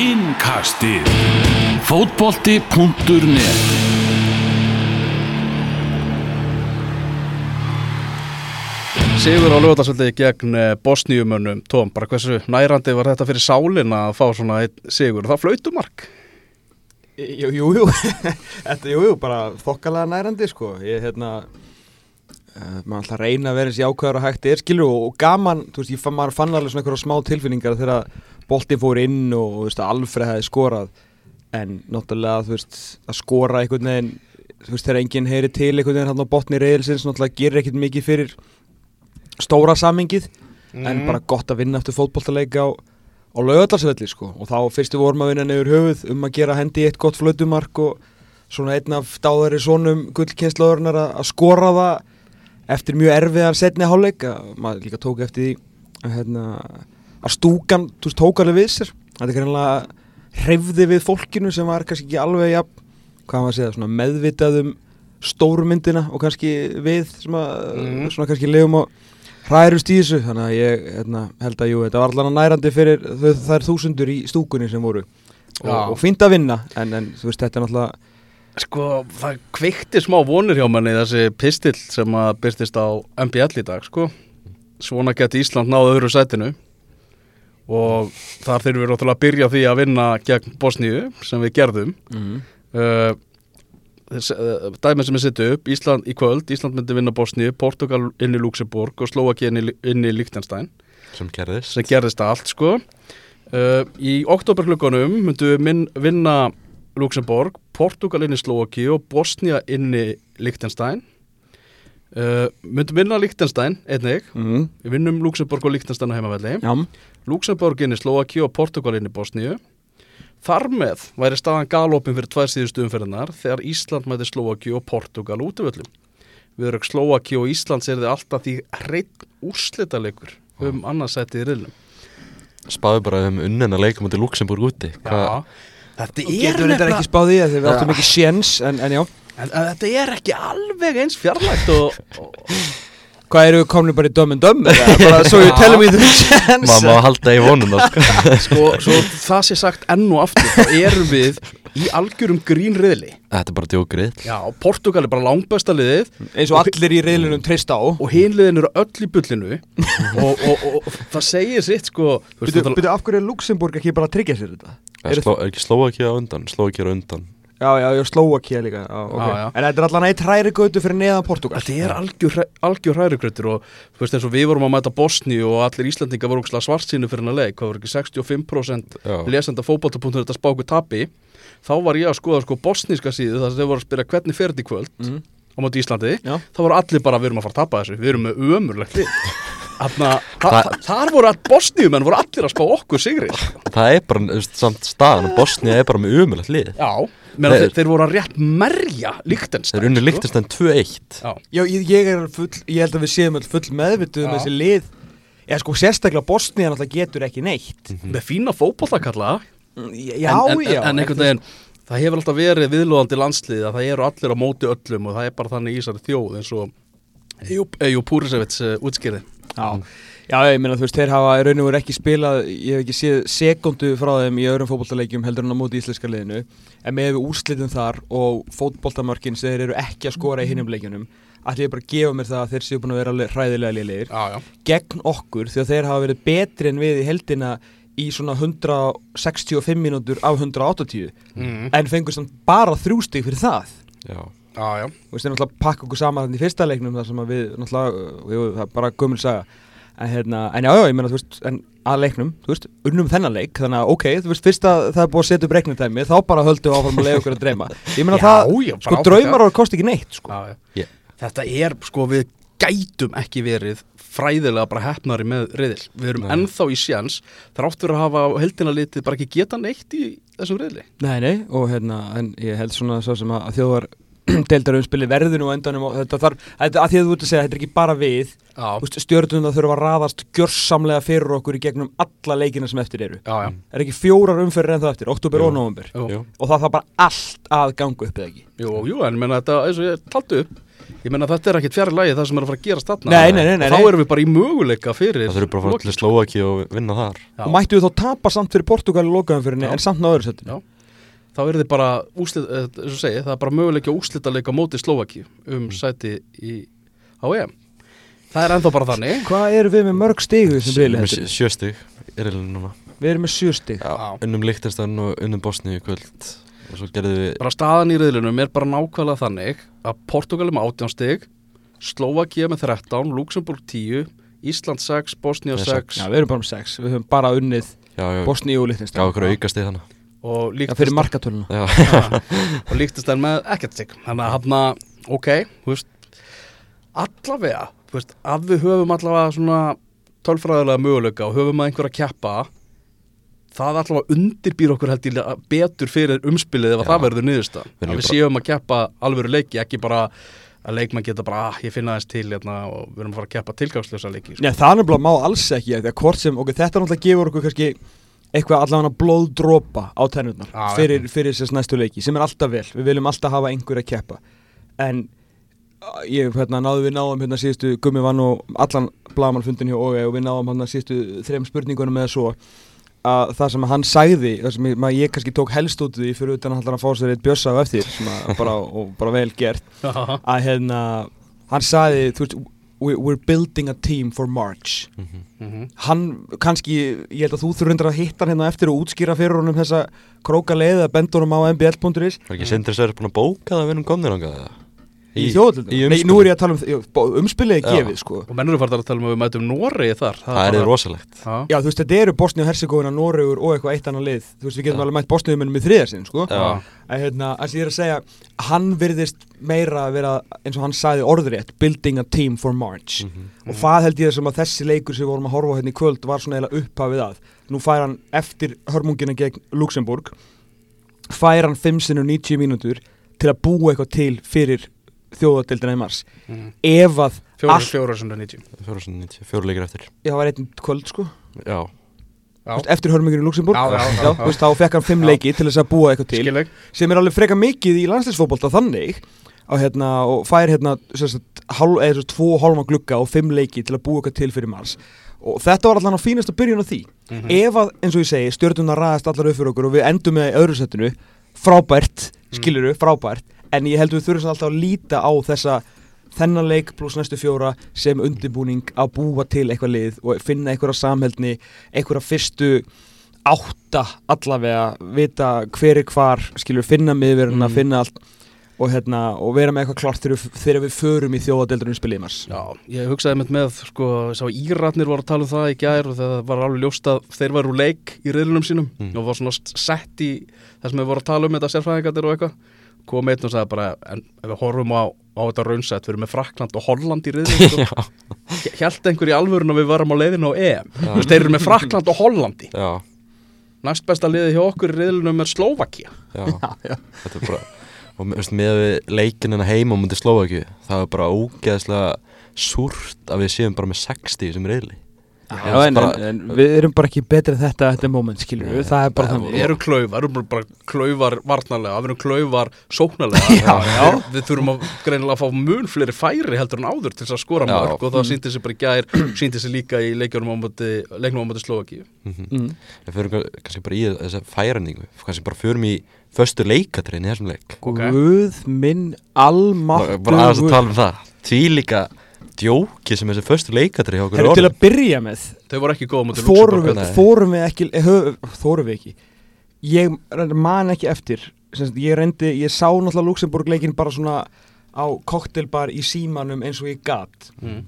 Innkastið. Fótbolti.net Sigur á lögutarsvöldi gegn eh, Bosníumönnum. Tóm, bara hversu nærandi var þetta fyrir sálin að fá svona einn sigur? Það flautumark? Jú, jú, jú, þetta, jú, jú, bara þokkalega nærandi, sko, ég, hérna, uh, maður alltaf reyna að vera eins jákvæður og hægt er, skilur, og, og gaman, þú veist, ég fann, maður fann alveg svona einhverja smá tilfinningar þegar boltinn fór inn og, veist, Alfred hefði skorað, en náttúrulega, veist, að skora einhvern veginn, veist, þegar enginn heyri til einhvern veginn hann á botni reyðilsins, náttúrulega gerir ekkert mikið fyrir stóra samingið, en bara gott að vinna eftir fótboltaleika á á laugaldarsvelli sko. Og þá fyrstu vorum að vinna nefur höfuð um að gera hendi eitt gott flötumark og svona einn af dáðari svonum gullkynnslóðurnar að skora það eftir mjög erfiðan setni háleik maður líka tók eftir því hérna, að stúkan veist, tók alveg við sér. Þetta er kannilega hrefði við fólkinu sem var kannski ekki alveg ja, segja, meðvitað um stórmyndina og kannski við sem að, mm. svona kannski lefum á hræðurust í þessu. Þannig að ég hérna, held að jú, þetta var allavega nærandi fyrir þær þúsundur í stúkunni sem voru. Og, og fínt að vinna en, en þú veist þetta er náttúrulega Sko það kveikti smá vonur hjá manni þessi pistill sem að byrstist á MBL í dag sko. Svona geti Ísland náðu öðru sætinu og þar þurfum við náttúrulega að byrja því að vinna gegn Bosníu sem við gerðum. Mm. uh, dæmið sem er setið upp Ísland í kvöld, Ísland myndi vinna Bosníu Portugal inn í Luxemburg og Slovaki inn í, í Liechtenstein. Sem gerðist. Sem gerðist allt sko. Uh, í oktoberklukkanum myndum við minn, vinna Luxemburg Portugal inn í Slovaki og Bosnia inn í Liechtenstein uh, myndum vinna Liechtenstein einnig, Mm. við vinnum Luxemburg og Liechtenstein á heimavelli. Já, Luxemburg inn í Slovaki og Portugal inn í Bosníu. Þar með væri staðan galopin fyrir tvær síðustu umferðinar þegar Ísland mæti Slovaki og Portugal útvöldum. Við erum Slovaki og Íslands er þið alltaf því hreitt úrslitalegur um annarsætið í riðlum. spáðu bara um unnina leikum í Luxemburg úti. Hva, þetta og getur þetta ekki spáð í að þið við áttum ekki séns en, en já, En, en þetta er ekki alveg eins fjarlægt og, og hvað eru við komin bara í dömmen dömm eða bara svo ég telum í þau séns? Maður má halda í vonum það sko. sko, svo það sé sagt enn og aftur, þá erum við í algjörum grínriðli. þetta er bara djókrið Já, Portugal er bara langbæsta liðið. Eins og allir í reyðlunum treyst á. Og hinliðin eru öll í bullinu. Og, og, og, og það segir sitt sko. Byrju, af hverju er Luxemburg ekki bara að tryggja sér þetta? er, sló, ekki á undan? Slovakía á undan Já, já, já, Slovakia líka já, okay. Já, já. En þetta er allan eitt hræri götu fyrir neðan Portugal Þetta er algjör, algjör hrærigröttur og þú veist eins og við vorum að mæta Bosni og allir Íslandingar voru svart svartsýnu fyrir hennar leik, hvað voru ekki 65% Já. lesenda fótbolta.net þetta spáku tapi þá var ég að skoða sko bosníska síðu þar sem þau voru að spyrja hvernig fer þetta í kvöld mm. á móti Íslandi, Já. þá voru allir bara við erum að fara að tapa þessu, við erum með Þarna, þa þar voru að bosníumenn voru allir að spá okkur sigri það er bara, þú veist, samt staðan og Bosnia er bara með umulagt lið. Já, meðan Þeir- þeir, voru að rétt merja líktens þeir unni líktist enn 2-1 Já, Já, ég, ég er full, ég held að við séum öll full meðvituð um Já. þessi lið. Já, sko, sérstaklega Bosnia náttúrulega getur ekki neitt. Með fína fótboltakalla Já, en, en, já en einhvern veginn það hefur alltaf verið viðlóðandi landslið að það eru allir á móti öllum og það er bara þannig í þessari þjóð eins og Eju Púrisevits uh, útskýrði Já, já, ég meina þú veist, þeir hafa í raun og veru ekki spilað, ég hef ekki séð sekundu frá þeim í öðrum fótboltaleikjum heldur en á móti íslenska liðinu, en með við úrslitin þar og fótboltamörkin sem þeir eru ekki að skora í hinnum leikjunum, ætlum ég bara að gefa mér það að þeir séu búin að vera alveg hræðilega liðlegir Já, já. Gegn okkur því að þeir hafa verið betri en við í heldina í svona 165 mínútur af 180 mm. en fengur samt bara þrjústig fyrir það. Já, Já, já Þú veist, þeir náttúrulega pakka okkur saman þannig í fyrsta leiknum þar sem að við náttúrulega, jú, það er bara gömul saga en, hérna, en já, já, ég meina, þú veist, en að leiknum, þú veist, unnum þennan leik þannig að ok, þú veist, fyrst að það er búið að setja upp reiknintæmi þá bara höldum við áfram að leiða okkur að dreyma ég meina Já, það, já, bara sko, draumar ára kosti ekki neitt, sko Já, já. Ég- Þetta er, sko, við gætum ekki verið fræðilega bara hefnari með riðil. Við erum Nei. ennþá í sjans þrátt fyrir að hafa heldina litið bara ekki geta neitt í þessum riðli. Nei, nei, og hérna, en ég held svona svo sem að, að þjóðar deildarumspili verður nú á endanum og þetta þarf, þetta, að því að þú ert að segja, þetta er ekki bara við. Stjórnum það þurfa að raðast gjörsamlega fyrir okkur í gegnum alla leikina sem eftir eru. Já, já. Er ekki fjórar umferðir en það eftir, oktober Jú. og november Jú, Og það þarf bara allt að ganga upp eða ekki? Jú, jú en menna þetta, eins og ég taldi upp, Ég meina þetta er ekkit fjari lagi það sem er að fara að gerast þarna. Nei, nei, nei, nei, Og þá erum við bara í möguleika fyrir Það þurfum bara að fara til Slovaki og vinna þar. Já. og mættu við þá tapa samt fyrir Portugal í Já. en samt náður settin Já. Þá er þið bara úslit, eh, eins og segi, það er bara möguleika úslita leika móti Slovaki um sæti í, EM Það er ennþá bara þannig. Hvað eru við með mörg þessum riðli, Með heldurðu? sjö- stig er eiginlega núna. Við erum með sjö stig. Já. Já, unnum Lichtenstein og unnum Bosni í kvöld. Og svo gerðum við Bara staðan í riðlunum er bara nákvæmlega þannig að Portugal er með 18 stig Slovakia með 13, Luxemburg 10 Ísland 6, Bosnia Með 6 Já, við erum bara með sex. Við höfum bara unnið Já, já, Bosni og Lichtenstein okkur aukast í þannig og markatöluna. Já, og líktist þær með ekkert stig þannig að hann að, ok þú veist, allavega þú veist, að við höfum allavega svona tölfræðilega möguleika og höfum að einhverja keppa það allavega undirbýr okkur held ég betur fyrir umspilið ef að það verður erum að við séum að keppa alvöru leiki ekki bara að leikmann geta bara ah, ég finna þess til hérna, og við erum að fara að keppa tilgangslösa leiki sko. Já, það er nefnilega má alls ekki þetta náttúrulega gefur okkur kannski eitthvað allavega blóðdropa á tennurnar já. fyrir, fyrir þess næstu leiki sem er alltaf vel, við viljum alltaf hafa einhver að keppa. En uh, ég, hérna, náðu við náðum hérna síðustu gummi vann og allan blagamannfundin hjá OG og við náðum hérna síðustu þrem spurningunum með svo að það sem hann sagði, það sem ég, ég kannski tók helst út því fyrir utan að hann fá sér eitt bjössa á eftir sem að bara, og bara vel gert að hérna, hann sagði þú veist, we're building a team for March mhm. Mhm. hann kannski, ég held að þú þurfur að hitta hann hérna eftir og útskýra fyrir honum þessa króka leið að benda honum á mbl.is Var ekki Sindri Sverri búin að bóka það að við erum komnir ánga það? Í, í þjóðaldinu, í nei, nú er ég að tala um umspilið er Já. gefið sko og mennur er farið að tala um að við mætum Noregi þar Það er bara- rosalegt Já. Já, þú veist, þetta eru Bosni og Herzegovina, Noregur og eitthvað eitt annan lið Þú veist, við getum Já. alveg mætt Bosniumennum í þriðarsinn, sko Já. að hérna, að ég er að segja hann virðist meira að vera eins og hann sagði orðrétt, building a team for March Mhm. og það held ég sem að þessi leikur sem við vorum að horfa hérna í kvöld var svona eiginlega upphafið að nú fær hann eftir hörmungina gegn Luxemburg fær hann 5 sinni 90 mínútur til að búa eitthvað til fyrir þjóðadeildina í mars. Mhm. ef að Fjóra, allt, fjóra sem 90 Fjóru leikir eftir. Ég var einn kvöld sko. Já, Já, eftir hörmunginu í Luxemburg Já, já, já, já, já. þú veist, þá fekk hann 5 Já. leiki til þess að búa eitthvað til skileg sem er alveg freka mikið í landsleisfótbolta þannig og, hérna, og fær hérna sérst, hálf, eða svo tvo hálfa glugga og fimm leiki til að búa eitthvað til fyrir mars. Og þetta var allan á fínasta byrjun á því. Mhm. ef að, eins og ég segi, stjórnuna ræðast allar upp fyrir okkur og við endum með öðru settinu frábært, skiluru, frábært en ég held við þurfum alltaf að líta á þessa þennan leik pluss næstu fjóra sem undirbúning að búa til eitthvað lið og finna einhverja samheldni einhverja fyrstu átta allavega, vita hver er hvar skilur, finna miðverðina, Mm. finna allt og, hérna, og vera með eitthvað klart þegar, þegar við förum í þjóðadeildurinn spilið mars Já, ég hugsaði með með, sko, sá Íratnir voru að tala um það í gær og það var alveg ljóst að þeir varu úr leik í riðlunum sínum Mm. og var svona sett í það sem við voru að tala um þetta sérfræðingarnir og eitthvað kom einn og sagði bara, en ef við horfum á, á þetta raunsætt, við erum með Frakland og Holland í sko. Hjælt einhver í alvörun að við varum á leiðinu á EM. Þú veist, þeir eru með Frakland og Hollandi. Já, næst besta liði hjá okkur í riðlunum er Slovakia já, já. Þetta er bara Og veist, með við leikinina heima mútið Slovaki Það er bara ógeðslega súrt að við séum bara með 60 sem reyðli Já, en, en, en við erum bara ekki betri en þetta at the moment, skilur við, það er bara Við þannig. Erum klaufar, við erum bara klaufar varnarlega, við erum klaufar sóknarlega. Já, já. Við, við þurfum að greinilega að fá mun fleiri færi heldur en áður til þess að skora mörg og það Mm. síndi sig bara í gær síndi sig líka í leikjunum á móti leiknum á móti Slovaki mm mm. Við fyrir kannski bara í þessa færaningu Kannski bara förum í föstu leikatriðin í þessum leik. Ok. Guð minn almáttugur Bara aðeins að tala um það. Því líka djóki sem þessi föstu leikatrið hjá okkur er til orðin. að byrja með Þau voru ekki góða á móti Þórum Luxemburg við, nei. þórum við ekki höf, Þórum við ekki Ég man ekki eftir Sennst, Ég reyndi, ég sá náttúrulega Luxemburg leikin bara svona á koktelbar í símanum eins og ég gat mm.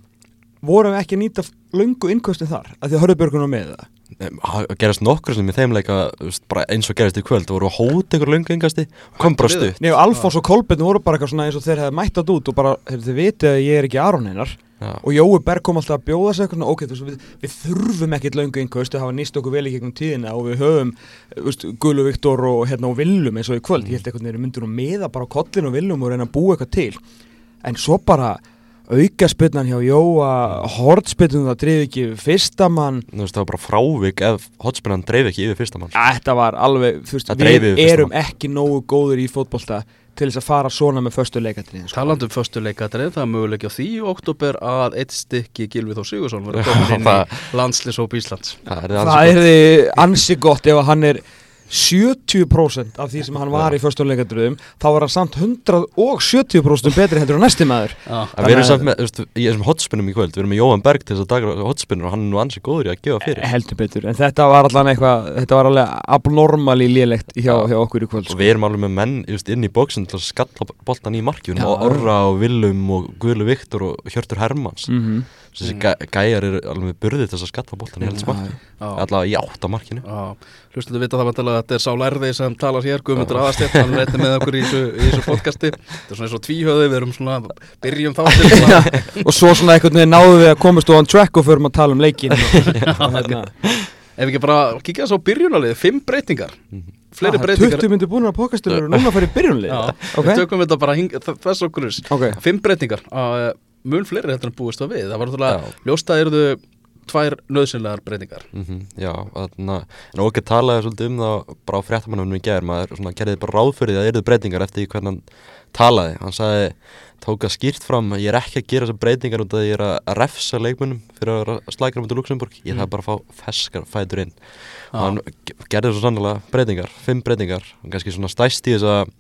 Vorum við ekki að nýta löngu innkostin þar að því að Hörðubjörgun var með það. Það gerast nokkur sem í þeim leika þú veist, bara eins og gerast í kvöld Það voru hóta ykkur löngu yngasti Kom bara stutt. Nei og Alfons og Kolbeinn voru bara eitthvað svona eins og þeir hefði mættat út og bara, þeir, þið vitið að ég er ekki Aron einar. Já, og Jói Berg kom alltaf að bjóða sig eitthvað svona, ok, þú veist, við, við þurfum ekkit löngu innkaust, við hafa nýst okkur vel í gegnum tíðina og við höfum, þú veist, Gulu Viktor og hérna og Willum eins og í kvöld, ég held eitthvað þeir myndur nú meða bara á kollinu og Willum og reyna að búa eitthvað til. En svo bara aukaspinnan hjá Jóa hortspinnan það drifði ekki yfir fyrsta mann. Þú veist það var bara frávik ef hotspinnan dreif ekki yfir fyrsta mann. Þetta var alveg, þú veist, dreif við erum ekki nógu góður í fótbolta til þess að fara svona með föstu leikatrið sko. Talandum föstu leikatrið, það er möguleik á því oktober að eitt stykki Gilvið og Sigursson verður komin inn í landslýsóp Íslands. Það er það er því ansi gott ef hann er 70% af því sem hann var í föstu leikatriðum þá var hann samt 170% betri hendur á næsti maður við erum samt með, veist, í þessum hotspinnum í kvöld, við erum með Jóhann Berg til þess að dagra hotspinnur og hann er nú ansi góður í að gefa fyrir. heldur betur, en þetta var allan eitthvað þetta var alveg abnormali lélegt hjá, Já. hjá okkur í kvöld Og sko. við erum alveg með menn just, inn í bóksin til að skalla boltan í markjunum Já. og Orra og Willum og Guðlu Viktor og Hjörtur Hermanns. mm -hmm. Þessi Mm. gæ, gæjar eru alveg með burði til þess að skalla boltan í helst já, Allavega í átta markinu. já. Hlustu vita það vantilega að þetta er sá lærði sem talar hér Guðmundur Aðarstedt, hann er einnig með okkur í þessu, í þessu podcasti. Þetta er svona eins og tvíhöði, við erum svona byrjum þáttir svona, og svo svona einhvern veginn náðum við að komast on track og förum að tala um leikin og, og Ef ekki bara kíkja þess á byrjunalið, fimm breytingar. Fleiri Ah, breytingar 20 myndir búin að pokastur og núna farið byrjunlið Já, ok, við tökum þetta bara hing, þess okkur ok. Fimm breytingar, uh, mun fleiri heldur en búist það við. Það var náttúrulega, Já. ljósta eruðu tvær nöðsynlegar breytingar. Mm já, þarna, en okkur talaði svolítið um það bara á fréttamannum í gerð, maður svona, gerði bara ráð fyrir því að eru breytingar eftir hvernig hann talaði, hann sagði tók að skýrt fram að ég er ekki að gera þessar breytingar út af því að ég er að refsa leikmunum fyrir að slækja um til Luxemburg ég þarf bara að fá feskar fætur inn. Og hann ge- gerði svo sannlega breytingar fimm breytingar, og kannski svona stæst í þess að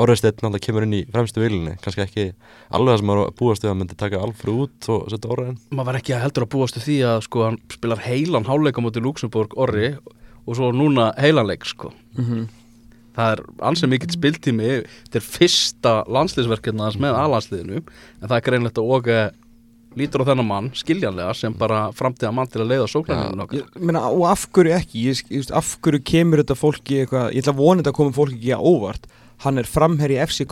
Orðursteinn náttúrulega kemur inn í fremstu vilinni, kannski ekki alveg það sem maður búast við að myndi taka Alfred út og setja Orra inn Maður var ekki að heldur að búast við því að sko, hann spilar heilan háleika mútið Luxemburg orri og svo núna heilanleik sko. Mhm. Það er ansið mikill spiltími Þetta er fyrsta landsliðsverkefna hans með aðlandsliðinu en það er greinlegt að Óge lítur á þennan mann skiljanlega sem bara framtíða mann til að leiða sóknarninu Ég meina, og af hverju ekki ég, ég, af hverju kemur þetta fólki eitthvað, ég ætla að vona þetta að koma fólki ekki að óvart hann er framherri FC.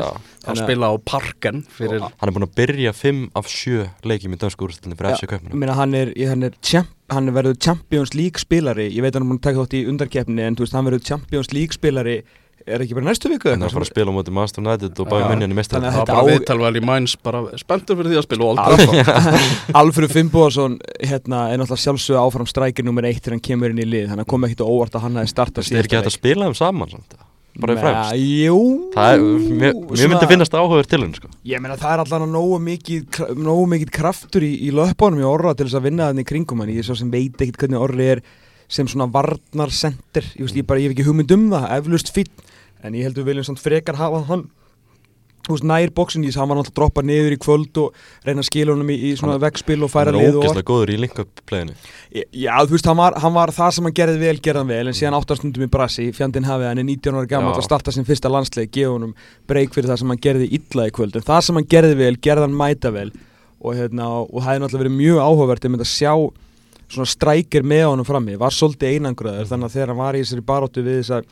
Já. Hann að- spila á parken fyrir Hann er búinn að byrja 5 af 7 leikjum í dönsku úrstöldinni fyrir FC ég Kaupmann meina, hann er, hann er champ, hann er verið Champions League spilari. Ég veit að hann er búin að taka þátt í undarkeppni en þú veist, hann verið Champions League spilari. Er ekki bara næstu viku Hann er að fara að spila á móti Master United og bæði hann í mestar Þannig Það var Þetta bara á- viðtalvæl í mæns bara spenntur fyrir því að spila og aldrei Alfred Fimboðarsson hérna, er náttúrulega sjálfsög áfram strækir nummer eitt þegar hann kemur inn í lið. Þannig að kom ekkit á óvart að hann Það er ekki hægt að spila þeim saman samt. Bara fremst Jú. Er, mér, mér svona- myndi finnast áhugaður til henni sko. Ég meina það er allan að nógu mikið, nógu mikið kraftur í, í löpunum í orra til þess að vinna þannig kringum hann Ég er svo sem veit ekkit hvernig orri er sem svona varnarsender Ég, veist, ég, bara, ég hef ekki hugmynd um það, eflust fín En ég held við viljum samt frekar hafa hann nær bóksin í þess að hann var náttúrulega að droppa niður í kvöld og reyna að skila honum í, í svona Hann- vegspil og Hann færa lið og ógeðslega góður í link-up playinu Já, þú veist, hann var, hann var það sem hann gerði vel, gerði hann vel, en síðan áttarstundum í brasi, fjandinn hafið, hann er 19 ára gammal að starta sin fyrsta landsleik, gefa honum breyk fyrir það sem hann gerði illa í kvöld, en það sem hann gerði vel, gerði hann mæta vel og, hérna, og það hefði náttúrulega verið mjög áhugavert að mynda að sjá svona strækir með honum frammi, var svolítið einangraður, þannig að þegar hann var í þessari baróttu við þessar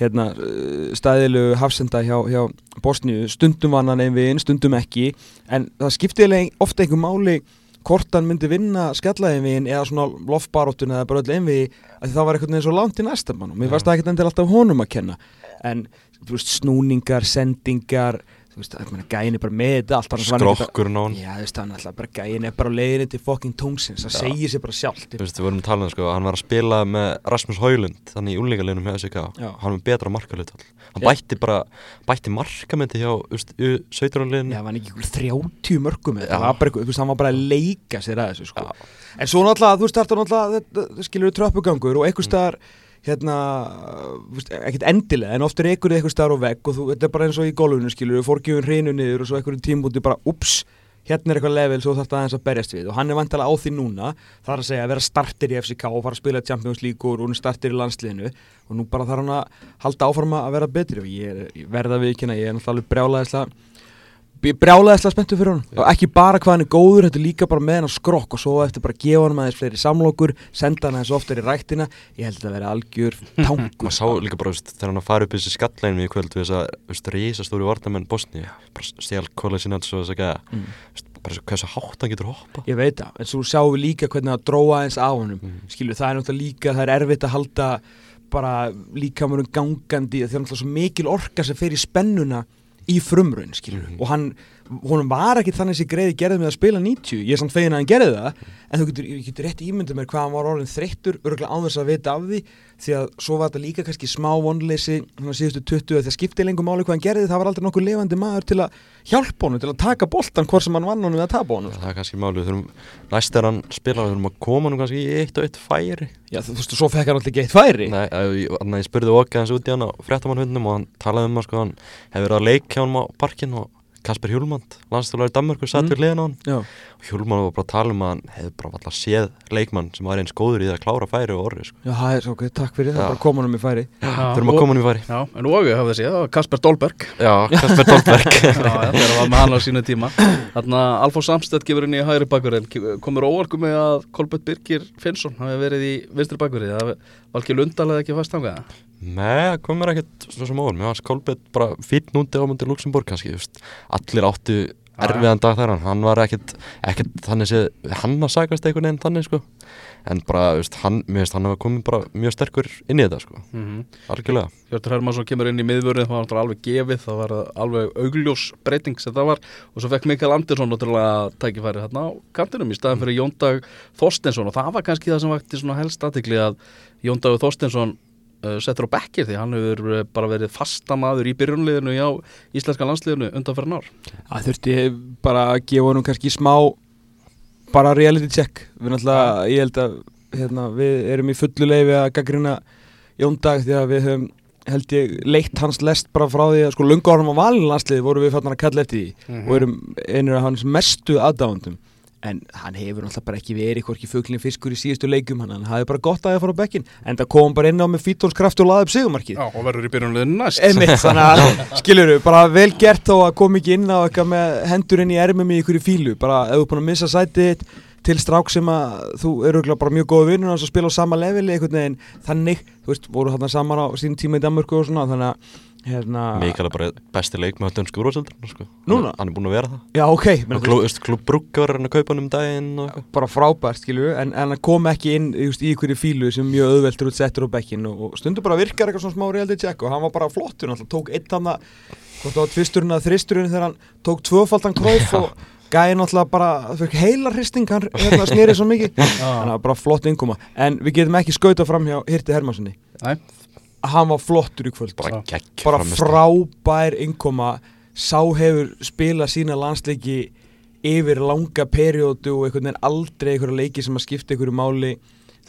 hérna, uh, stæðilegu hafsenda hjá, hjá Bosníu, stundum vann hann einn við stundum ekki, en það skipti eiginlega ofta einhver máli hvort hann myndi vinna skallaðinvegin eða svona loftbaróttun eða bara öll einvegi að það var eitthvað eins og langt í næsta mann og mér varst það ekkert endilega alltaf honum að kenna. En veist snúningar, sendingar gæin er bara með þetta allt var á hann Já, þú veist, hann alltaf bara gæin er bara á leiðinni til fucking tungsins, það segir sér bara sjálft Þú veist, við vorum að tala um sko, hann var að spila með Rasmus Haulund, þannig í úlíkaleginum hjá SK hann var betra markalutvall hann bætti bara, bætti markamenti hjá 17 liðinu Já, var hann ekki ykkur 30 mörgum það var bara, eitthvað- hann var bara að leika sér að þessu, sko. En svo náttúrulega, þú veist, þetta þetta, þetta og hérna, þú ekkert endilega, en oft er einhver einhver staðar á vegg og þú, þetta er bara eins og í golfinu, skilur, fórgjöfun hreinu niður og svo einhverjum tímbúti bara, ups, hérna er eitthvað level, svo þarf það aðeins að berjast við. Og hann er vantilega á því núna, það er að segja að vera starter í FCK og fara að spila Champions League og hún er starter í landsliðinu. Og nú bara þarf hann að halda áfram að vera betri. Og ég, er, verða við ekki, ég er náttúrulega alveg Ég brjálæðislega spenntu fyrir hann og ekki bara hvað hann er góður, þetta er líka bara með hann skrokk og svo eftir bara að gefa hann aðeins fleiri samlokur senda hann aðeins oftar í ræktina. Ég held að það veri algjör tangur. Maður sá líka bara, veist, þegar hann að fara upp í þessi skallæginu í kvöld við þess að, veist, reisastóri vartamenn Bosni, bara stjál Kolesinans og þess að gæða, Mm. bara svo, hversu hátt hann getur hoppa Ég veit það, en svo sjáum við líka hvernig það dróa aðeins á honum. Mm. skilur, það er bara líka mörgum gangandi það er náttúrulega svo mikil orka sem fer í spennuna í frumraun, skilur, Mhm. og hann honum var ekki þannig sem greiði gerði með að spila 90 ég er samt fegin að hann gerði það. En þú getur, getur rétt ímyndið mér hvað hann var orðin þreyttur örgulega án þess að vita af því því að svo var þetta líka kannski smá vonleysi svona síðustu 20 þegar skipti lengur máli hvað hann gerði það var aldrei nokkuð lifandi maður til að hjálpa honum til að taka boltan hvort sem hann vann honum eða tapa honum Það er kannski málið, við þurfum næst er hann spila, þurfum að koma hann kannski í eitt og eitt færi. Já þú veist, svo fekk hann alltaf ekki eitt færi. Nei, að ég, að ég spurði okkar hans út í hann á fréttamannhundum og hann talaði um að sko, hann hefur verið að leikja hann á parkin og Kasper Hjulmand, landstjólar í Danmarku, satt Mm. við hliðan á hann Já, og Hjulmand var bara að tala um að hann hefði bara alltaf séð leikmann sem var eins góður í það að klára færi og orri sko. já það er svo ok, takk fyrir það Já. bara koma honum í færi. Þurfum að koma hann í færi. Já, en og hafði séð, það var Kasper Dolberg. Já, Kasper Dolberg. Já, já, það var með hann á sínu tíma. Þannig að Alfons Samstedt gefur inn í hægri bakverðin komur óvarku með að Kolbjörn Birgir Finnsson hafi verið í vinstri bakverði það var ekki fast hangað Nei, það komur ekkert svo sem óvun Mér var Kolbett bara fýtt núti á múndi Luxemburg kannski, just. allir áttu erfiðan dag þar hann var ekkert, ekkert þannig séð hann að sagast einhvern veginn þannig sko en bara, just, hann, mér finnst hann að komið bara mjög sterkur inn í þetta sko, mm -hmm. algjörlega. Hjörtur Hermansson kemur inn í miðvörðin það var náttúrulega alveg gefið, það var alveg augljós breyting sem það var. Og svo fekk Mikael Andersson náttúrulega tækifæri þarna á kantinum í staðan fyrir Jóndag Þorstensson og það var kannski það sem vakti svona helst aðtikli að Jóndag Þorstensson uh, settur á bekkir því hann hefur uh, bara verið fastamaður í byrjunliðinu á íslenska landsliðinu undan fyrir nár Það þurfti bara að gefa honum kannski smá bara reality check. Við náttúrulega, ég held að hérna, við erum í fullu leifi að gaggrina Jóndag því að við höfum held ég leitt hans lest bara frá því að sko lunga árum á valinlandsliði voru við fattan að kalla eftir því. Og erum einur af hans mestu aðdáðandum en hann hefur náttúrulega bara ekki verið hvorki fuglinn fiskur í síðustu leikum hann, hafi bara gott að það fara á bekkin en það kom bara inn á með fítónskraft og laði upp sigumarkið Já, og verður í byrjunliðinu næst. Einmitt, þannig að skilur við, bara vel gert þó að koma ekki inn á eitthvað með hendur inn í ermum í ykkur í fílu, bara ef þú er búin að missa sætið þitt til strák sem að þú eru bara mjög góða vinnur og spila á sama leveli einhvern veginn, þannig, þú veist, voru þarna saman á sínum tíma í Danmörku og svona, þannig að hérna, Mikael er bara besti leikmaður dönsku úrvalsöldur sko. Núna? Hann er búin að vera það. Já ok, menn, og klú, klúb Brugga var hann að kaupa hann um daginn bara frábært, við, en, en að koma ekki inn just, í ykkur í fílu sem er mjög auðveldur út settur á bekkin og, og stundur bara virkar eitthvað svona smá reality check og hann var bara flottur, hann tók eitt hann að, hvort það var tvisturinn að þristurinn þegar hann tók tvöfaldan króf og gæði náttúrulega bara, fyrir heila hristing hann hérna snýrið svo mikið. Þannig að það var bara flott innkoma, en við getum ekki skauta fram hjá Hirti Hermanssoni, Nei, hann var flottur í kvöld. Bara bara frábær innkoma. Sá hefur spilað sína landsleiki yfir langa periódu og einhvern veginn aldrei einhverja leiki sem að skipta einhverju máli.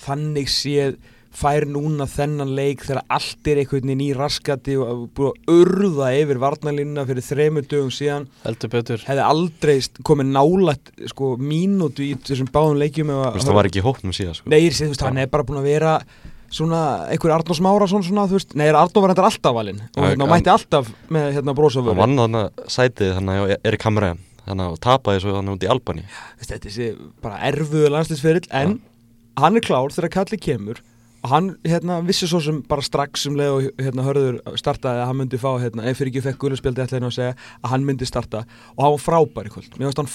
Þannig séð fær núna þennan leik þegar allt er einhvern veginn í raskati og búið að urða yfir varnalínuna fyrir þremur dögum síðan. Heldur betur. Hefði aldrei komið nálægt sko, mínútu í þessum báðum leikjum veist, það var ekki í hópnum síðan sko. Nei, hann er bara búin að vera svona einhver Arnór Smárasson svona, þú veist, nei, Arnór var þetta alltaf valinn og hérna, hann- mætti alltaf með hérna hann brosaföru vann þannig sætið þannig að Erik Hamræðan þannig að tapaði svo þannig út í Albani þetta er þessi bara erfuðu landslýsferill en hann er klár þegar Kalli kemur og hann hérna vissi svo sem bara strax um leið og hérna hörður startaði að hann myndi fá hérna, ef fyrir ekki fekk guðlarspjaldi ætla hérna að segja að hann myndi starta. Og hann var frábær í kvöld, mér finnst hann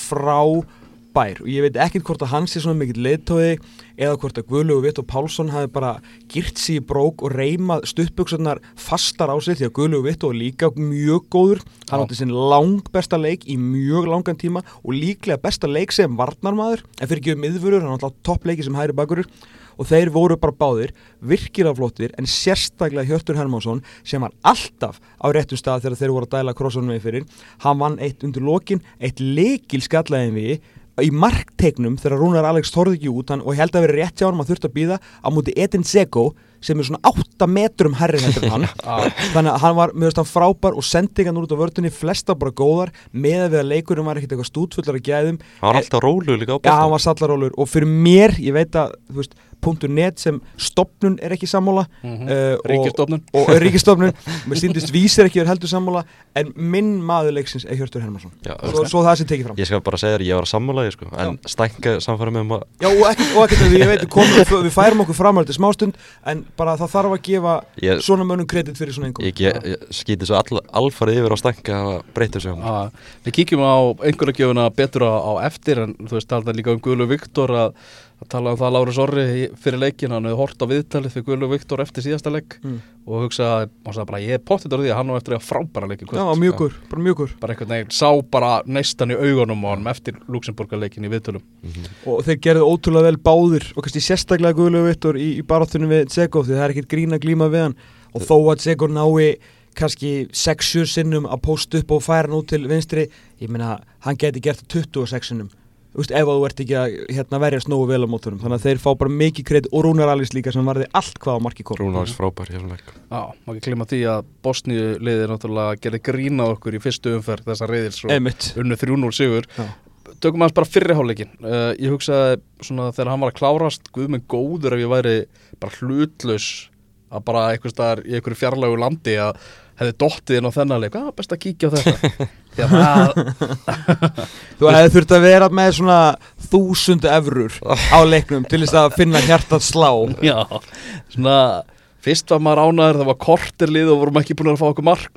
frábær og ég veit ekkert hvort að hann sé svona mikill leiðtói eða hvort að Guðlu og Vitt og Pálsson hafi bara girt sér í brók og reymað stuttbuksunar fastar á sig því að Guðlu og Vitt og líka mjög góður. Hann átti sinn lang besta leik í mjög langan tíma og líklega besta leik sem varnarmaður en fyrir ekki um miðvörur, hann átti toppleiki sem hæri bakurur og þeir voru bara báðir virkilega flottir en sérstaklega Hjörtur Hermansson sem var alltaf á réttum stað þegar þeir voru að dæla krossanum við fyrir. Hann vann eitt undir lokin, eitt leikil skallaðin við í marktegnum þegar Rúnar Alex þorði ekki út hann, og ég held að vera rétt hjá hann að þurfti að býða á múti Edin Dzeko sem er svona 8 metrum herri heldur en hann. Þannig að hann var, veist hann frábær og sendingan út á vördunni, flesta bara góðar með að við að leikurinn var ekkert eitthvað stútfullar að gæðum. Hann var alltaf rólu líka á Já, hann boltan var sallarólur og fyrir mér, ég veit að þú veist, .net sem stopnun er ekki sammála Mhm. uh, og, Ríkistofnun og ríkistofnun mér síndist vísir ekki verið heldur sammála en minn maður leiksins er Hjörtur Hermansson. Já, svo, svo það sem tekið fram. Ég skal bara segja þér, ég var að sammála því sko, en stænka samfæra með um að Já, og ekkert, og ekkert við, ég veit, komum, við, færum okkur framhald til smástund en bara það þarf að gefa ég, svona mönnum kredit fyrir svona einhver ég, ég, ég skýti svo all, alfarið yfir á stænka að breyta sig um Já, við kíkjum á einhverja gjöfuna betur á, á eftir en þú veist Guðlu Viktor að, tala um það Lárus Orri í- fyrir leikin hann hefði hort á viðtalið fyrir Guðlu Viktor eftir síðasta leik Mm. og hugsaði, bara ég er pottit á því að hann var eftir að frábæra leik í kvöld." Já, mjúkur, bara mjúkur bara einhvern veginn sá bara neistan í augunum á hann eftir Luxemburgarleikin í viðtölum. Og þeir gerðu ótrúlega vel báðir og kannski sérstaklega Guðlegu Vittor í, í baráttunum við Dzeko því það er ekkert grín að glíma við hann. Og þó að Dzeko nái kannski 6-7 sinnum að posta upp og færa hann út til vinstri ég meina, hann geti gert það 26 sinnum veist, ef þú ert ekki að hérna, verjast nógu vel á mótunum. Þannig að þeir fá bara mikið kredi og Rúnar Alís líka sem varði allt hvað á marki kom. Rúnars frábær í þessum leik Já, maður ekki glima því að Bosníu liðið náttúrulega gerði grína okkur í fyrstu umferð þessa reyðils og unnu 3-0 sigur. Já. Tökum aðeins bara fyrri hálfleikin uh, Ég hugsaði svona þegar hann var að klárast Guð minn góður ef ég væri bara hlutlaus að bara einhvers staðar í einhverju fjarlægu landi að hefði dottið inn á þennan leik. Hvað, best að kíkja á þetta. Að Þú hefði þurft að vera með svona þúsund evrur á leiknum til þess að finna hjartað slá. Já, svona Fyrst var maður ánaður, það var kortir lið og vorum ekki búin að fá okkur mark.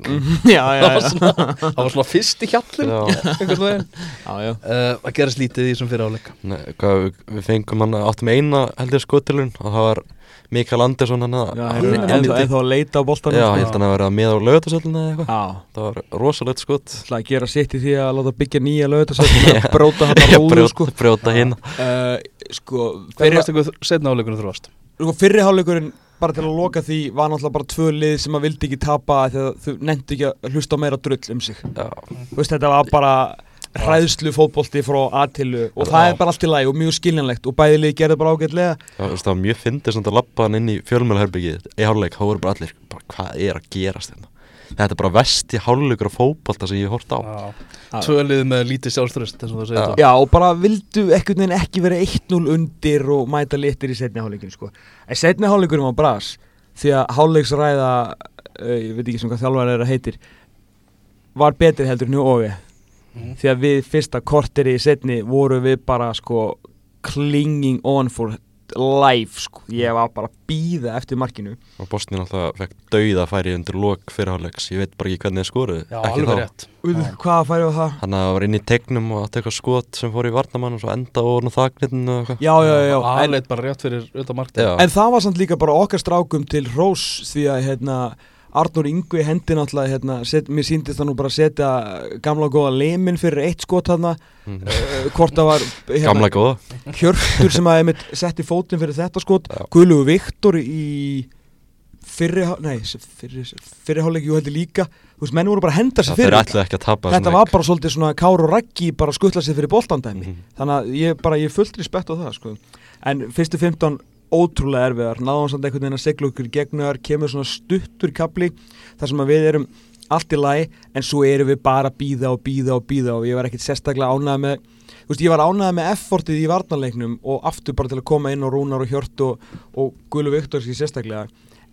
Já, já, það, var já, svona, það var svona fyrst í hjallin Já. einhvern veginn. Já, já. uh, Það gerist lítið í þessum fyrir áleika Nei, hvað, við, fengum hann áttum eina held ég skotilun og það var Mikael Andersson hann að hann- þá að leita á boltanum Já, sko. ég held hann að vera með á lögatarsöllinu eða eitthvað. Já, Það var rosalegt skot. Ætla að gera sitt í því að láta byggja nýja lögutarsættum og bróta hann að brjóta, sko. brjóta hinn uh, Sko, þróast? sko fyrri hálfleikurinn bara til að loka því var náttúrulega bara tvö lið sem að vildi ekki tapa því að þau nefndi ekki að hlusta meira drull um sig. Þú veist, þetta var bara hræðslu fótbolti frá aðtilu og það Já. er bara allt í lagi og mjög skiljanlegt. Og bæði lið gerði bara ágætlega. Það, var- það var mjög fyndið svona að lappa hann inn í fjölmjölherbyggið í hálfleik, þá voru bara allir bara, hvað er að gerast hérna? Þetta er bara vesti hálfleikur á fótbolta sem ég hef hort á. Já. Tvölið með lítið sjálfströst og Já. þetta. Já, og bara vildu ekkert veginn ekki vera 1-0 undir og mæta litir í setni hálfleikinu sko. En setni hálfleikurinn var bras því að hálfleiksræða uh, ég veit ekki sem hvað þjálfar er að heitir var betri heldur nú og Mhm. því að við fyrsta korteri í setni voru við bara sko clinging on for life sko. ég var bara að býða eftir markinu og Bosnin alltaf fekk dauða færi undir lok fyrir hálfleiks, ég veit bara ekki hvernig þið skoruðu Já, ekki alveg þá. rétt hvað færi á það? Hann var inn í tegnum og átti eitthvað skot sem fór í varnamann og svo enda og nú þagnitinu og eitthvað Já, já, já, Aðleit bara rétt fyrir auðvitað Já. en það var samt líka bara okkar strákum til rós því að hérna Arnur Yngvi hendi náttúrulega hérna, set, mér síndist það nú bara að setja gamla góða lemin fyrir eitt skot þarna Mhm. uh, hvort það var hérna, Hjörtur sem að einmitt setti fótinn fyrir þetta skot Já. Guðlugu Viktor í hálfleik, jú heldur líka þú veist, menn voru bara að henda sér fyrir ekki þetta var leik. bara svolítið svona Kár og Raggi bara að skuttla sér fyrir boltandæmi Mhm. þannig að ég bara, ég fullt respekt á það sko. en fyrstu 15 ótrúlega erfiðar, náðum samt einhvern veginn að segla okkur í gegnuðar, kemur svona stuttur kapli þar sem að við erum allt í lagi, en svo erum við bara að býða og býða og býða og ég var ekkit sérstaklega ánægð með Þú veist, ég var ánægð með effortið í varnarleiknum og aftur bara til að koma inn og Rúnar og Hjört og, og Guðlu Viktorski sérstaklega.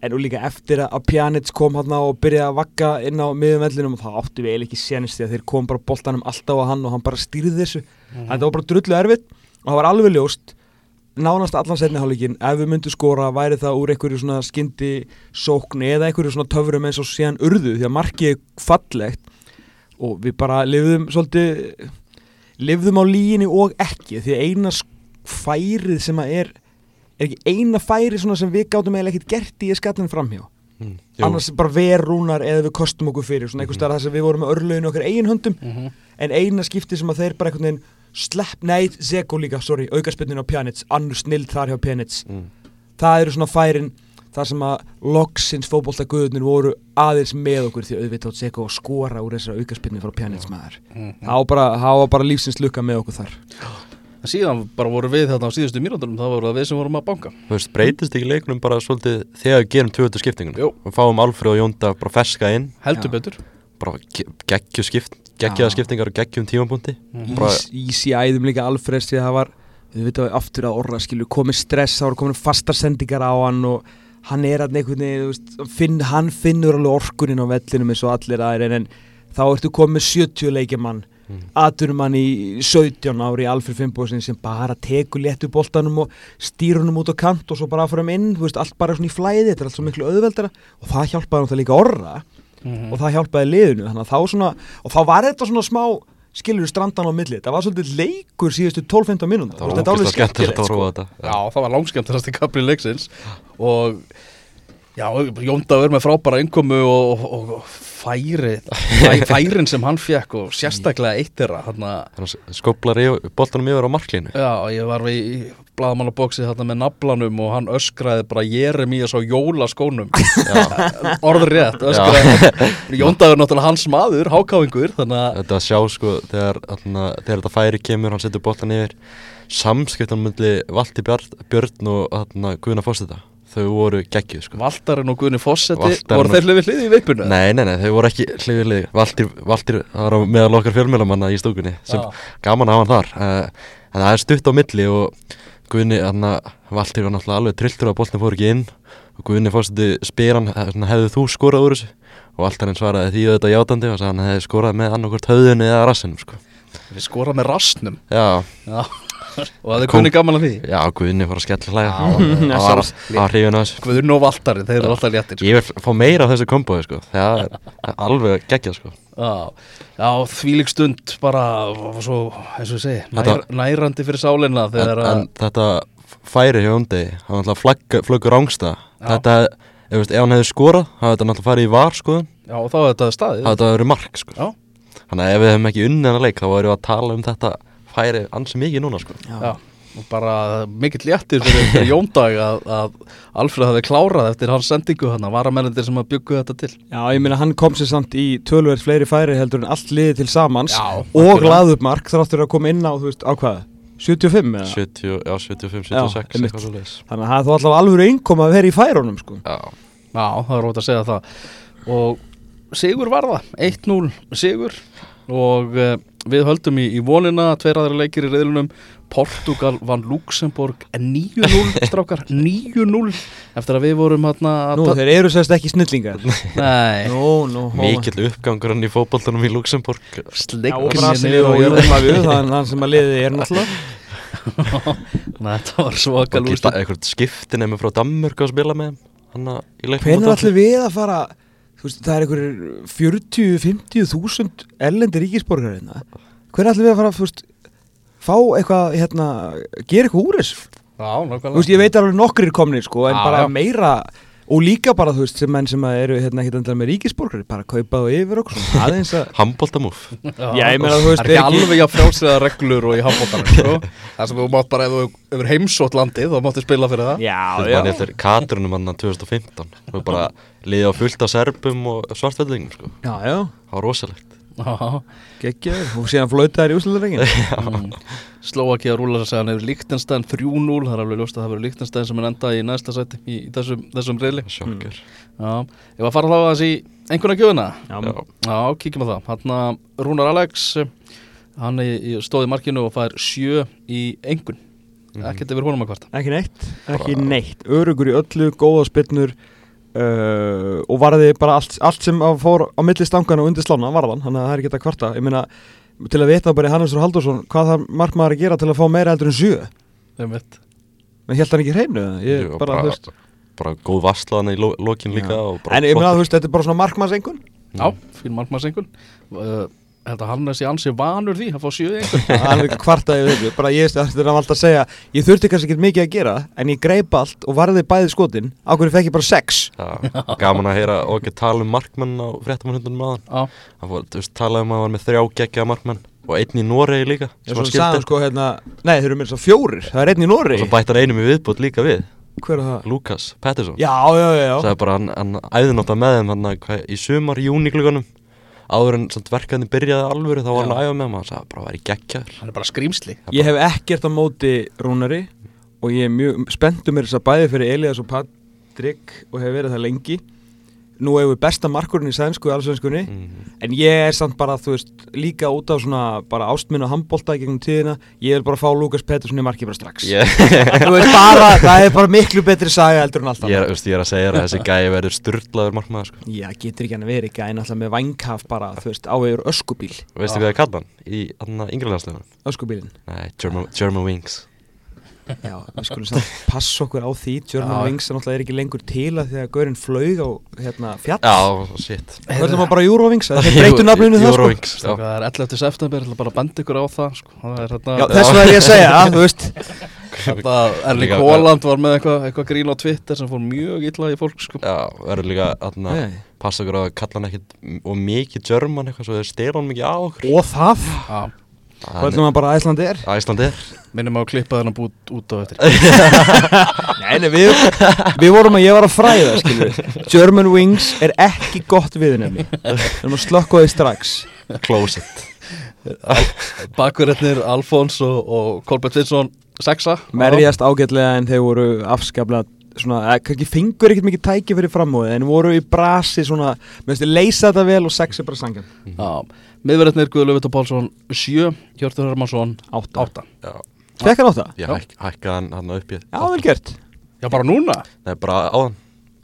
En og líka eftir að Pjanic kom hann og byrjaði að vakka inn á miðumvellinum og það áttu við eiginlega ekki sénist því að þeir kom bara boltanum alltaf á hann og hann bara stýrði þessu. Mhm. en það var bara drullu erfitt og það var alveg ljóst nánast allan setni hálfleikin ef við myndum skora væri það úr einhverju svona skyndi sókn eða einhverju svona töfrum eins og síðan urðu því að markið er fallegt og við bara lifðum svolítið lifðum á líginni og ekki því að eina færið sem að er er ekki eina færi svona sem við gátum eiginlega ekkert gert í að skallin framhjá Mm, annars bara verrúnar eða við kostum okkur fyrir svona einhvers Mhm. staðar þar sem við vorum með örlöginu okkar eigin höndum Mhm. en eina skipti sem að þeir bara einhvern veginn slepp, nei, Zeko líka, sorry aukarspillinu á Pjanic, annur snild þar hjá Pjanic. Mm. það eru svona færin þar sem að loksins fótboltaguðunir voru aðeins með okkur því auðvitað Zeko að skora úr þessar aukarspillinu frá Pjanic maður. Mhm. það var bara, það var bara lífsins lukka með okkur þar. En síðan bara voru við þetta á síðustu mínúndunum það voru það við sem vorum að banka. Þú veist, breytist ekki leiknum bara svolítið þegar við gerum 20 skiptinguna? Jú. og fáum Alfred og Jónda bara ferska inn. Heldur Já. betur. Bara geggju skipt geggjaða skiptingar og geggjum tímapunkti Mhm. Ísi æðum líka að það var við veitum aftur að orra skilur komið stress, það voru komin fastar sendingar á hann og hann er að einhvern veginn finn, hann finnur alveg orkunin á vellinum eins og allir aðeir en þá ertu komið 70 leikjamann Mm. aðturum hann í 17 ári í Alfred Fimboðsson sem bara tekur léttu boltanum og stýr honum út á kant og svo bara fram inn, veist, allt bara svona í flæði þetta er allt svo miklu auðveldara og það hjálpaði hann það líka orra Mhm. og það hjálpaði liðinu. Þannig að þá svona og þá var þetta svona smá skilur strandan á milli. Það var svolítið leikur síðustu 12-15 mínúnda Það var skemmtilegt að horfa á þetta. Já, það var langskemmtilegast í kapli leiksins. Og já, Jóndagur með frábæra innkomu og, og, og færi fæ, færin sem hann fekk og sérstaklega eitt þeirra að skoplar í boltanum yfir á marklínu. Já, ég var við þarna með naflanum og hann öskraði bara Jeremías á jólaskónum. Orður rétt öskraði. Jóndagur náttúrulega hans maður, hákáingur Þetta að sjá sko þegar, þarna, þegar þetta færi kemur hann setur boltan yfir. Samskiptan myndi Valti Björn, og Guðna Fósita þau voru geggjuð sko. Valtarinn og Guðni Fossetti Valtarinn voru og- þeir hlifið hliði í veipunu? Nei, nei, nei, þau voru ekki hlifið lið Valtir, Valtir, það var á meðal okkar fjölmjölamanna í stúkunni sem Já. gaman að hafa hann þar. Uh, en það er stutt á milli og Guðni, þarna, Valtir var náttúrulega alveg trilltur að boltin fór ekki inn. Og Guðni fórstuði spyr hann, eh, svona, hefðu þú skorað úr þessu? Og Valtarinn svaraði því auðvitað játandi og sagði hann hefði skorað með annarkvort höfðunni eða rassinum sko. Og það er kunni gaman að því já, Guðni fór að skella það það hrifin á þessu Guðurinn og Valtari, þeir eru alltaf léttir sko. Ég vil fá meira af þessu kombói sko. það er það alveg geggjað sko. Já, já þvílík stund bara, svo, eins og ég segi nærandi fyrir sálinna en, að þetta færi hjá Undi hann alltaf flöggur rángsta Já. þetta, ef, hann hefði skorað hafði þetta náttúrulega farið í var skoðun Já, og þá er þetta staðið hafði þetta verið mark sko. Þannig að ef við hefum ekki unnið hann leik þá varum við að tala um þetta færi ansi mikið núna sko. Já, og bara mikill léttir fyrir, fyrir Jóndag að, að Alfred hafi klárað eftir hans sendingu hann varamennir sem að byggu þetta til Já, ég meina hann kom sér samt í tölverð fleiri færi heldur en allt liðið til samans Já, og algjörlega. laði upp mark þráttur að koma inn á, þú veist, á hvað 75 eða? 70, já, 75, Já, 76 einmitt. eitthvað svoleiðis. Þannig að það er þó allavega alveg einkom að vera í færunum sko. Já, Já, það er rót að segja það og Sigur var það 1-0 Sigur og uh, við höldum í, í vonina tveir aðra leikir í reyðlunum Portugal vann Luxemburg 9-0 strákar, 9-0 eftir að við vorum hérna að Nú, þeir eru sérst ekki snillingar. Nei, Nú, nú mikill uppgangur hann í fótboltanum í Luxemburg Já, og er hann sem að liði er náttúrulega. Þetta var svakal og geta eitthvað skiptin eða frá Danmörk að spila með þeim, hann að í leiknum Hvernig ætlum við að fara þú veist, það er einhverjir 40-50 þúsund erlendi ríkisborgar hérna. Hvernig ætlum við að fara þú veist, fá eitthvað hérna, gera eitthvað úr þessu? Já, nákvæmlega. Þú veist, ég veit alveg nokkrir komnir sko, en Já, bara já. meira og líka bara, þú veist, sem menn sem að eru hérna ekki endilega með ríkisborgar, bara kaupa það yfir okkur aðeins að Handboltamúf. Já, ég meina, þú veist, Það er er ekki alveg að frjálsriða reglur og í handbóttanum sko. Það sem þú mátt bara, ef þú hefur heimsótt landið þá máttu spila fyrir það. Já, já, Katrunum hann 2015 Þú bara liðið á fullt af serbum og svartveldingum sko. já, já. Það var rosalegt. Já, geggjaður, og síðan flötaður í úsluturengin mm. Slóaki að rúla að segja hann hefur Líktenstein 3-0, það er alveg ljóst að það verður Líktenstein sem er enda í næsta sæti í, í þessum, þessum reyli Sjokkar Já, ég var að fara þá að þessi einhverja gjöfuna Já, Já, Já, kíkjum á það. Hann að Rúnar Alex hann stóði markinu og fær sjö í engun Mhm. ekkert yfir honum að kvarta. Ekki neitt, ekki neitt. Örugur í öllu, góða spinnur uh, og varði bara allt, allt sem að fór á milli stangana og undir slána varðan, þannig að það er ekki þetta kvarta. Ég meina, til að vita bara í Hannesur Haldursson hvað það markmaður að gera til að fá meira heldur en sjö? Einmitt. menn held hann ekki hreinu ég, Jú, bara, þú veist, bara góð vaslaðan í lo lokin líka bara en ég meina, veist, þetta er bara svona markmannsengun Já, fín markmannsengun uh, held að Hannes í ansi vanur því að fá sjö í engun hann er ekki kvarta yfir þessu. Bara ég er alltaf að segja ég þurfti kannski ekki mikið að gera en ég greip allt og varði bæði skotin. Á hverju fekk ég bara sex? Já, gaman að heyra og ekki tala um markmann á fréttamannhundunum aðan hann talaði um að hann var með þrjá geggja markmann og einn í Noregi líka hann sko hérna nei þeir eru mér svo fjórir. Það er einn í og Nóri svo bætti hann einum í viðbútt líka við. Hver er það? Lukas Pettersson. Já já já, já. bara hann, hann æði náttúrulega með þeim hann, í sumar, júni klugunum áður en samt verkefni byrjaði alvöru þá var hann að æfa með hann sagði bara að vera í geggjaður hann er bara skrýmsli ég hef ekkert á móti Rúnari og ég er mjög spenntur mér þess að bæði fyrir Elias og Patrik og hef verið það lengi nú hefur við besta markurinn í sænsku og allsvenskunni mm. En ég er samt bara, þú veist, líka út af svona bara ástminn og handbólta í gegnum tíðina Ég vil bara fá Lukas Pettersson í marki bara strax. Þú veist bara, það er bara miklu betri saga heldur en alltaf ég, er, þú veist, ég er að segja að þessi gæi verður styrlaður markmaður sko. Já, getur ekki hann að vera en alltaf með vangkaf bara, þú veist, á yfir öskubíl. Veistu hvað ég kalla hann í yngreðanslegunum Öskubílin nei, German, German Wings Já, við skulum samt passa okkur á því German Já. Wings er náttúrulega ekki lengur til að því að Gaurin flaug á hérna, fjall Já, shit Höllum að bara Eurovings, það er breytu nafninu það sko Eurowings, já. Það er 11. september, ég ætla bara að benda ykkur á það sko. Það er hérna Já, þess vegna er ég að segja, að, þú veist Þetta Erling Líka- Haaland var með eitthvað eitthva grín á Twitter sem fór mjög illa í fólk sko. Já, verður líka Nei. passa okkur á að kalla hann ekkit og mikið German eitthvað svo þeir stela hann mikið á okkur Og það, Já, höllum að bara Æslandi er. Æslandi er. Minnum á að klippa þennan bút út á eftir. Nei, nei, við, við vorum að ég var að fræða, skilur German Wings er ekki gott viðnefni. Við erum að slökka því strax. Closet. Bakverðinir Alfons og, og Kolbjörn Finnsson sexa. Merjast ágætlega en þeir voru afskaplega svona, eh, kannski fengur ekkert mikið tæki fyrir framóði en voru í brasi svona, með þessi leysa þetta vel og sex er bara sangan Já, miðverðinir Guðlu Vittur Pálsson 7, Hjörtur Hermansson Átta. 8 Já, Fekk hann átta? ég Já. hæk, hækkaði hann upp í Já, vel gert. Já, bara núna, Nei, bara áðan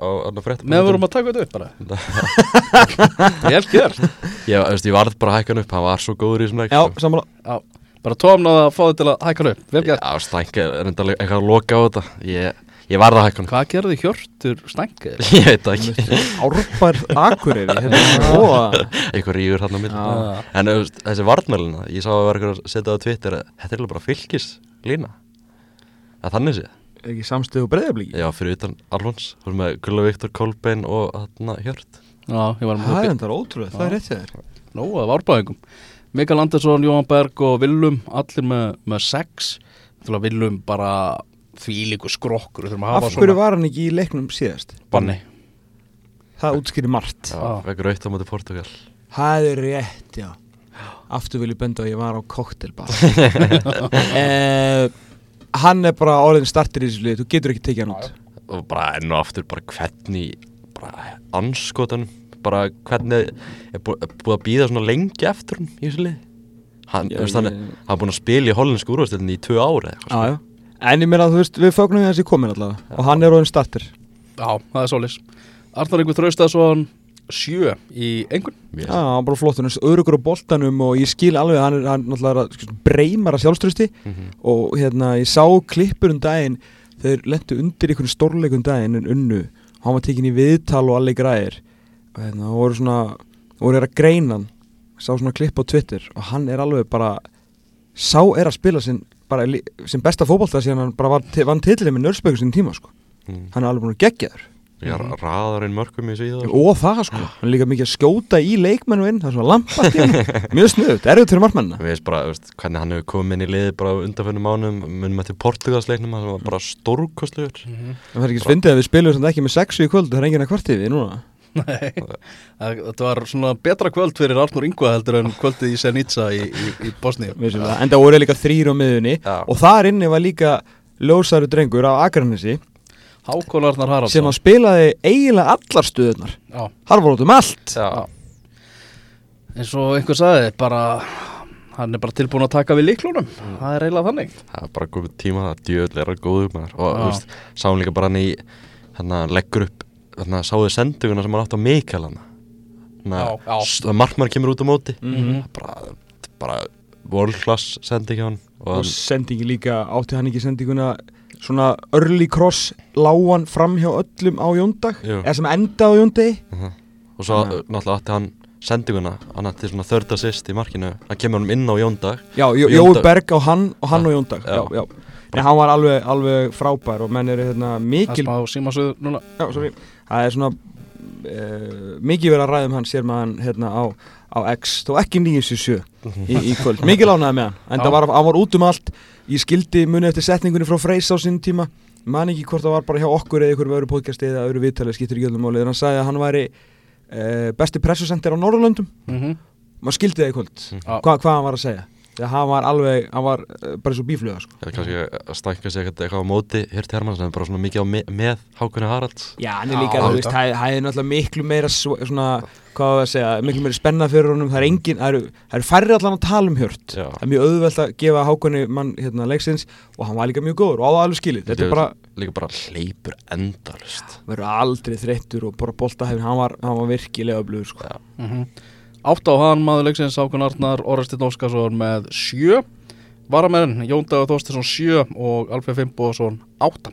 á hann að frétta með að vorum að taka þetta upp bara. Vel gert. Ég, veist, ég varð bara að hækka hann upp, hann var svo góður í þessum leik Já, sko. sammála. Já, bara tómnaði að fá þetta til að hækka hann upp. Vel gert. Já, stænk er enda eitthvað að loka á þetta. Ég, ég varð að hækka hann. Hvað gerði Hjörtur Stænke? Ég veit það ekki. Árbær Akureyri hérna, Eitthvað rífur hann á milli. Já. En þessi varnmælina, ég sá að eitthvað að setja á Twitter að Þetta er bara fylgis lína Það þannig sé ekki samstöðu breyðablíki Já, fyrir utan Þú veist með Gulla Viktor, Kolbein og Hjört. Já, ég var Það er með enda ótrúlega, það er rétt þér. Nó, það var árbæðingum. Mikael Andersson, Jóhann Berg og Willum Allir með, með 6 Þú veist Bara þvílíku skrokkur Við þurfum að Af hverju var hann ekki í leiknum síðast? Banni. Það útskýri margt. Aukt á móti Portugal. Það er rétt, já. Aftur vil ég benda að ég var á koktelbar eh, Hann er bara orðin startir í þessu lið Þú getur ekki tekið hann út. Og bara enn og aftur, bara hvernig Bara anskotanum Bara hvernig er bú- búið að býða svona lengi eftir hann í þessu lið er- hann er búin að spila í hollensku úrvastöldinni í tvö ári Já, já En ég meina að þú veist, við fögnum við þessi komin allavega. Og hann er orðin startir Já, það er solis Arnar Ingur Þraustason 7 í engun. Já, hann er bara flottur, hann er örugur á boltanum Og ég skil alveg, hann er hann náttúrulega að breymar að sjálfströsti Mhm. Og hérna, ég sá klippur um daginn. Þeir lentu undir einhvern stórleikum daginn En unnu, hann var tekin í viðtal og allir græðir. Og hérna, það voru svona voru þeir að greina hann. Sá svona klipp á Twitter. Og hann er alveg bara Sá er að spila sin, bara, sin besta fótbolta Síðan hann bara var, vann titlið með nörsböku sin tíma sko. Mm. Hann er alveg búin að gegja þér. Ég raðar inn mörgum í síðan Og það sko, hann er líka mikið að skjóta í leikmennu inn Það er svona lampat í hann Mjög snuðut, erfitt fyrir markmennina. Við veist bara, veist, hvernig hann hefur komið inn í liði bara á undanfennum mánum, munum eftir Portugalsleiknum hann var bara stórkostlegur. Það er ekki fyndið að við spilum sem ekki með sexu í kvöld Það er enginn að kvarti við núna Nei, það- þetta var svona betra kvöld fyrir Arnur Ingva heldur en kvöldið í Senica í, í, í Bosníu. En það voru líka þrýr á miðunni Já. Og þar inni var líka ljósæru drengur á Akranesi. Hákon Arnar Sem Haraldsson að spilaði eiginlega allar stöðunar Já, Hann var út um allt. Já, eins og einhver sagði bara hann er bara tilbúin að taka við líklunum það er eiginlega þannig. Það er bara komið tíma það djöðl er að góðu maður. Og sáum líka bara hann í hann leggur upp, hann sáðu senduguna sem hann átt á Mikael hann já. hann markmann kemur út á móti Mhm. bara, bara world class sending hjá hann og Og sendingi líka, átti hann ekki sendinguna Svona early cross Láan fram hjá öllum á Jóndag Jú. Eða sem enda á Jóndegi uh og svo Já. náttúrulega átti hann sendinguna, hann átti svona third assist í markinu, hann kemur hann inn á Jóndag Já, Jó- Jói. Berg á hann og hann Já. á Jóndag Já. Já, já Nei, hann var alveg, alveg frábær og menn eru hérna það mikil smá símasöðu núna Já, sorry Það er svona uh, mikið verið að ræða um hann sér maður hérna á, á X þó ekki 977 í, í kvöld. Mikið lánaði með hann en það var, var út um allt. Ég skildi muni eftir setningunni frá Freys á sinn tíma. Man ekki hvort það var bara hjá okkur eða ykkur öðru podcasti eða öðru viðtalið skiptir ekki öllum máli. En hann sagði að hann væri uh, besti pressusender á Norrlöndum mm -hmm. maður skildi það í kvöld. Hva, hvað hann var að segja þegar hann var alveg, hann var uh, bara svo bífluga sko. eða kannski að stækka sig eitthvað á móti Hirti Hermann sem er bara svona mikið á me með Hákunni Haralds? Já, hann er líka, þú veist, það það er náttúrulega miklu meira svo- svona, hvað var að segja, miklu meira spenna fyrir honum, það er engin, það eru, það eru færri allan að tala um hjört, Já. það er mjög auðvelt að gefa hákunni mann hérna leiksins og hann var líka mjög góður og á það alveg skilið, þetta er bara, líka bara hleypur endalust verður aldrei þreyttur og bara bolta hefur, hann var, hann var Átt á hann maður leiksins Hákon Arnar Orrestin Óskarsson með 7 uh, Varamenn, Jón Dagur Þorstinsson 7 og Alfred Fimboðsson 8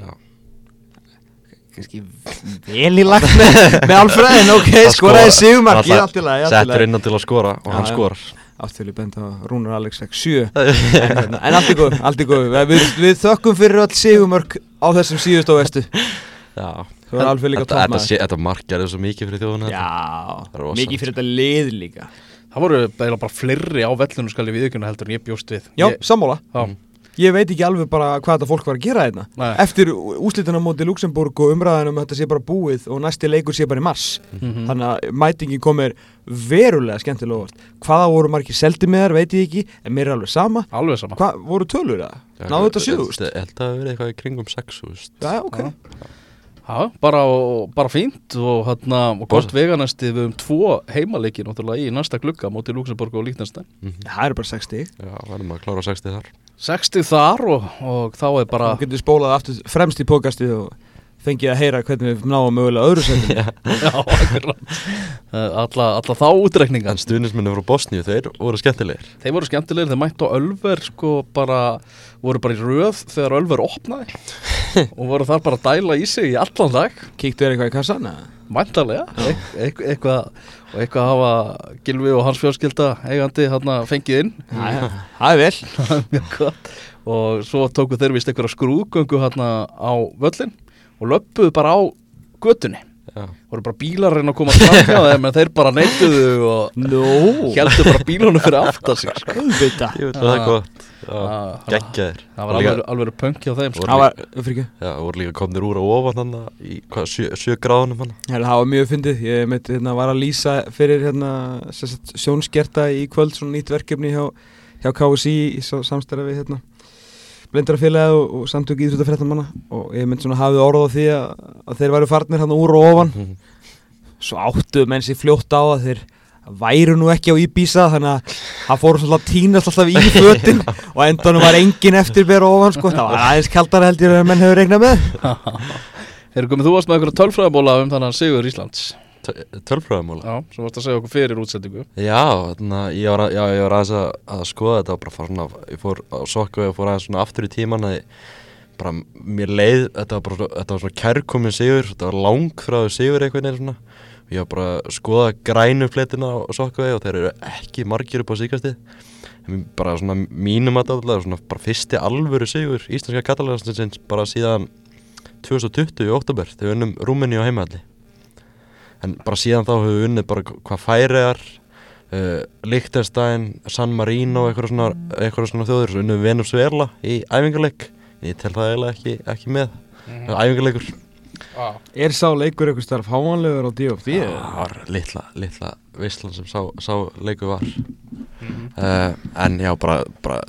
Já. kannski vel í lagt með, með Alfred en ok, skoraði skora- sigumar ég Alltaf átti lagi, ég átti Settur innan til að skora og Já, hann skorar. Áttu bent á Rúnar Alex fekk 7 en, hérna, en allt í góð, allt í góð við, við þökkum fyrir öll sigumörk á þessum síðust og vestu. Já þú var Alfred líka Þetta, þetta, toppmaður sé- þetta markar er svo mikið fyrir þjóðuna já, er mikið fyrir þetta lið líka. Það voru bara fleiri á vellunum skal ég viðkjöna heldur en ég bjóst við. Já, ég, sammála. Já, Mm. ég veit ekki alveg bara hvað þetta fólk var að gera hérna. Nei. eftir úslituna móti Luxemburg og umræðanum að þetta sé bara búið og næsti leikur sé bara í mars. Mhm. þannig að mætingi komir verulega skemmtilega óvart. Hvaða voru margir seldi með þar veit ég ekki en mér er alveg sama. Alveg sama. Hvað voru tölur það? náðu þetta sjöðust? Ég held að það hafi verið eitthvað í kringum 6 já, ok. Já. Já, bara, bara fínt og, hérna, og gott Bosa. veganesti við um tvo heimaleiki náttúrulega í næsta glugga móti Luxemburg og Líknarstein það eru bara 60 Já, verðum að klára 60 þar. 60 þar og, og þá er bara þá getur spólað aftur fremst í podcastið og fengið að heyra hvernig við náum mögulega öðru setjum Já, akkurat. Eh, alla, alla þá útrekninga En stuðnismenni frá Bosníu, þeir voru skemmtilegir. Þeir voru skemmtilegir, þeir mættu á Ölver sko bara, voru bara í röð þegar Ölver opnaði og voru þar bara að dæla í sig í allan dag. Kíktu þér eitthvað í kassan? Mæntalega, e e eitthvað og eitthvað hafa Gilvi og hans fjölskylda eigandi hérna fengið inn. Það er vel. Og svo tóku þeir vist einhverja skrúðgöngu hérna á völlin og löppuðu bara á götunni voru bara bílar reyna að koma fram þeim en þeir bara neittuðu og Nó heldur bara bílunum fyrir aftar sig sko. Veit að það er gott. Já, geggjaðir. það var líka- alveg, alveg punk hjá þeim sko. Það var, voru líka komnir úr og ofan hann í hvað, sjö, sjö gráðunum hann það var mjög fyndið, ég mitt, hérna, var að lýsa fyrir hérna, sjónskerta í kvöld, svona nýtt verkefni hjá, hjá KSI í samstæra við hérna, blindarafélagið og, og samtök íþróttafréttamanna og ég mynd svona hafið orð á því að, að þeir væru farnir hann úr og ofan. Svo áttuðu menn sér fljótt á að þeir væru nú ekki á Íbísa þannig að það fóru svona tínast alltaf í fötin og endanum var engin eftir vera ofan sko, það var aðeins kaldara held ég að menn hefur regnað með. Erum komið þú varst með einhverja tölfræðabóla um þannig að Sigur Íslands Tölfræðamóla Já, sem varst að segja okkur fyrir útsendingu. Já, þarna, ég var, að- já, ég var aðeins að, að skoða þetta og bara fara svona, ég fór á sokku og fór aðeins svona aftur í tíman að ég- bara mér leið, þetta var bara svona, þetta var svona kærkomin sigur, þetta var langfráðu sigur einhvern veginn svona. Og ég var bara að skoða grænu fletina á sokku og þeir eru ekki margir upp á síkastið en bara svona mínum að þetta svona bara fyrsti alvöru sigur íslenska katalansinsins bara síðan 2020 í oktober þegar við unnum Rúmeni á heimahalli en bara síðan þá höfum við unnið bara hvað færiðar uh, Liechtenstein, San Marino eitthvað svona, eitthvað svona þjóður svo unnum við Venezuela í æfingarleik ég tel það eiginlega ekki, ekki með. Mm. æfingarleikur ah. Er sá leikur eitthvað starf háanlegur á DFB? það var litla, litla veistlan sem sá, sá leikur var. Uh, en já bara, bara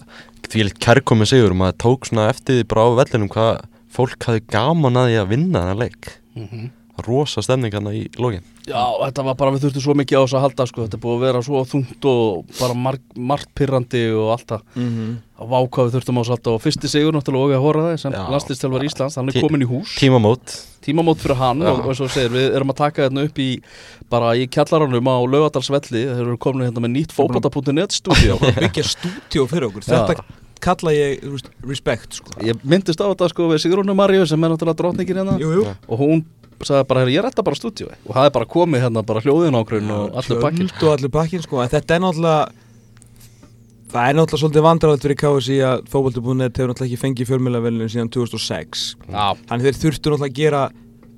því litt kærkomi sigur maður tók svona eftir því bara á vellinum hvað fólk hafði gaman að því að vinna þennan leik rosa stemningarna í lógin Já, þetta var bara, við þurftum svo mikið á þess að halda sko. þetta er búið að vera svo þungt og bara marg, margt pyrrandi og allt það Mm -hmm. að váka við þurftum á þess að halda og fyrsti sigur náttúrulega og að horfa það sem Já. landslýstjálfar Íslands, hann er komin í hús tímamót tímamót fyrir hann Já. og, og svo segir við erum að taka þetta upp í bara í kjallaranum á Laugadalsvelli þeir eru komin hérna með nýtt fótbolta.net stúdíó Byggja stúdíó fyrir okkur. Þetta kalla ég respect sko. ég myndist á þetta sko við Sigrúnu Maríu sem er náttúrulega drottningin hérna Jú, jú Já. og hún sagði bara, "Heyrðu, ég retta bara stúdíó og það er bara komið hérna bara hljóðin ákveðin og allur pakkin Tjöld og allur pakkin sko. En þetta er náttúrulega Það er náttúrulega svolítið vandræðalt fyrir KSI að fókbalti.net hefur náttúrulega ekki fengið fjölmjölavelinu síðan 2006 Já, Þannig þeir þurftu náttúrulega að gera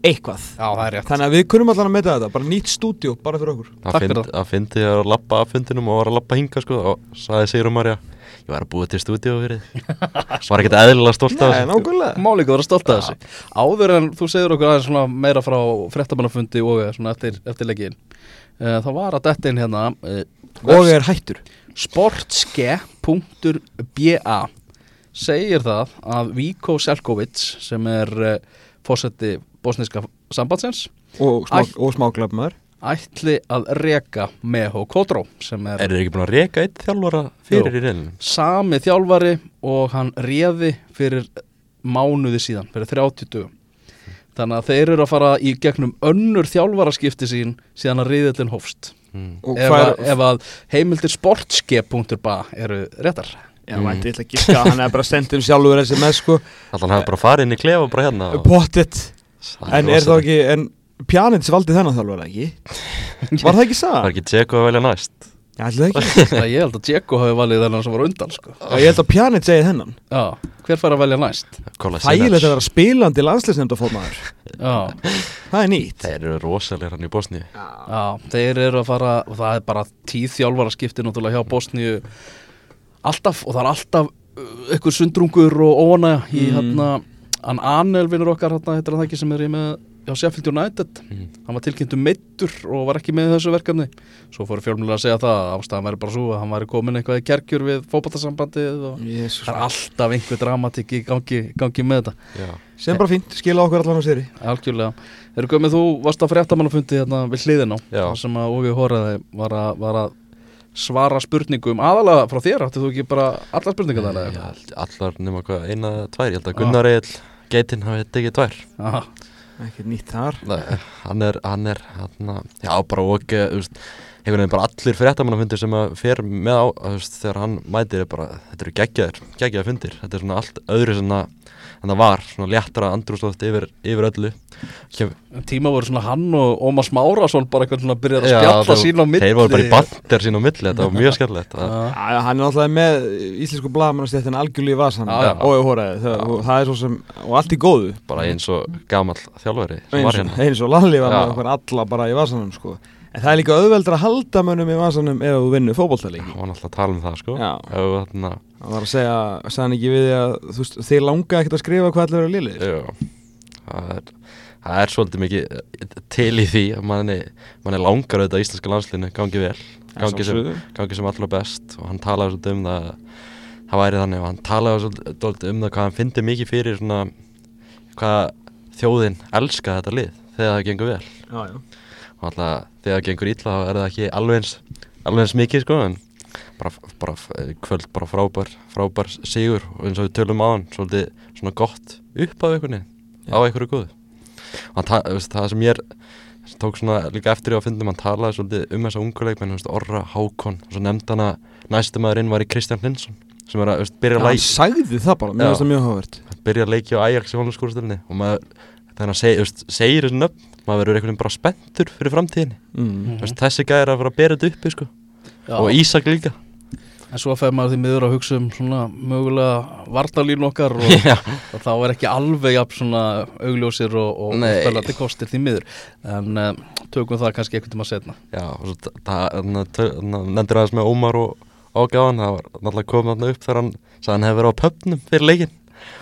eitthvað. Já, það er rétt. Þannig að við kunum allan að meta þetta, bara nýtt stúdíó, bara fyrir okkur. Takk fyrir að, að fyndi ég að lappa af fundinum og var að lappa hinga sko og sagði Sigrun Marja ég var að búa til stúdíu fyrir þig. Var ekkert eðlilega stolt af Nei, þessu? nákvæmlega. Má líka vera stolt af þessu. Áður en þú segir okkur aðeins svona meira frá fréttamannafundi og eh, svona eftir, eftir leggin uh, Það var að detta inn hérna uh, Og er hættur. sportske.ba segir það að Víko Selkovic sem er uh, fósetti bosniska sambandsins Og, smá, og smáklafmaður ætli að reka Meho Kodró sem er er þið ekki búin að reka eitt þjálfara fyrir Jú. í reyninu sami þjálfari og hann réði fyrir mánuði síðan, fyrir 30 dögum þannig að þeir eru að fara í gegnum önnur þjálfaraskipti sín síðan að riðillin hófst mm. Og ef, hvað að, ef að heimildir sportske.ba eru réttar Já, Mm. mm. ég ætla ekki að hann er bara sendt um sjálfur SMS sko Þannig hann hefði bara farið inn í klefa bara hérna Það En er rosalegt. ekki, en Pjanic valdi þennan þjálfur ekki? Var það ekki Það er ekki tjekku að velja næst? Já, ætla það ekki. Það ég held að Dzeko hafi valið þennan sem var undan sko. Já, Ég held að Pjanic segi þennan. Já, hver fær að velja næst? Þægilegt að vera spilandi landsleisnefnda fórmaður Já, Það er nýtt. Þeir eru rosalega hann í Bosníu. Já, þeir eru að fara og það er bara tíð þjálfara skipti náttúrulega hjá Bosníu. Alltaf og það er alltaf uh, einhver sundrungur og óna í Mm. hérna hann Anel vinnur okkar hérna, heitir hann hjá Sheffield United. Mm. hann var tilkynntu meittur og var ekki með í þessu verkefni. Svo fóru fjölmjölega að segja það að ástæðan væri bara svo að hann væri komin eitthvað í kerkjur við fótballtasambandið og Jesus. það er alltaf einhver dramatik í gangi, gangi með þetta. Já, Sem bara fínt, skila okkur allan á séri algjörlega. Eru komið þú varst á fréttamannafundi hérna við hliðin á sem að Óvi Hóraði var að, var að svara spurningum aðalega frá þér. Áttu þú ekki bara alla spurningar eða? allar nema hvað, eina eða tvær. Ég held að. Gunnar Egil, Geitin hafi tekið tvær. Aha, Ekkert nýtt þar. Nei, hann er, hann er, hann, já, bara og ekki, þú veist, einhvern veginn bara allir fréttamannafundir sem að fer með á, þú veist, þegar hann mætir er bara, þetta eru geggjaðir, geggjaðir fundir, þetta er svona allt öðru svona, en það var, svona léttara andrúsloft yfir, yfir öllu. En tíma voru svona hann og Ómar Smárasson bara eitthvað svona byrjar að þeir- sín á milli Þeir voru bara í bandir sín á milli, þetta var mjög skemmtilegt. Það- Já, Já, hann er náttúrulega með íslensku blagamannastéttin algjörlega í vasan og það, er svo sem og allt í góðu bara eins og gamall þjálfari eins var og, hérna. eins og Lalli var með okkur alla bara í vasanum sko. En það er líka auðveldur að halda mönnum í vasanum ef þú vinnur fótboltaleiki. Hann var alltaf að tala um það, sko. Já. Hann var að segja, hann ekki við að þú þið langa ekkert að skrifa hvað allir vera liðir já, það er, það er svolítið mikið eh, til í því að manni, manni langar auðvitað að íslenska landslinu gangi vel, gangi sem, gangi sem allra best. Og hann talaði svolítið um það að það væri þannig. Og hann talaði svolítið um það hvað hann fyndi mikið fyrir svona hvað þjóðin elska þetta lið þegar það gengur vel. Já, já. Og alltaf þegar það gengur illa þá er það ekki alveg eins, alveg eins mikið sko en bara, bara eh, kvöld bara frábær frábær sigur. Og eins og við tölum á hann svolítið svona gott upp af einhvern veginn á einhverju góðu. Og hann, veist, það sem ég er tók svona líka eftir í að fundum hann talaði svolítið um þessa ungu leikmenn, þú veist, Orra, Hákon. Og svo nefndi hann að næstu maður inn var í Kristján Hlinsson sem er að byrja að hann læk, sagði það bara, mér finnst það mjög hávert byrja að leikja á Ajax í hólanskúrstölinni og maður þannig að seg, segir þessu nöfn maður verður einhvern veginn bara spenntur fyrir framtíðinni. Mm. Veist, þessi gæði er að fara að bera þetta uppi sko. og Ísak líka. En svo fær maður því miður að hugsa um svona mögulega varnalín okkar og, og þá er ekki alveg jafn svona augljósir og, og, spelandi kostir því miður. En uh, tökum það kannski einhvern tíma setna Já, og svo ta- það þarna tö- þarna nefndir aðeins með Ómar og ágjáðan, það var náttúrulega komið þarna upp þegar hann sagði hann hefði verið á pöpnum fyrir leikin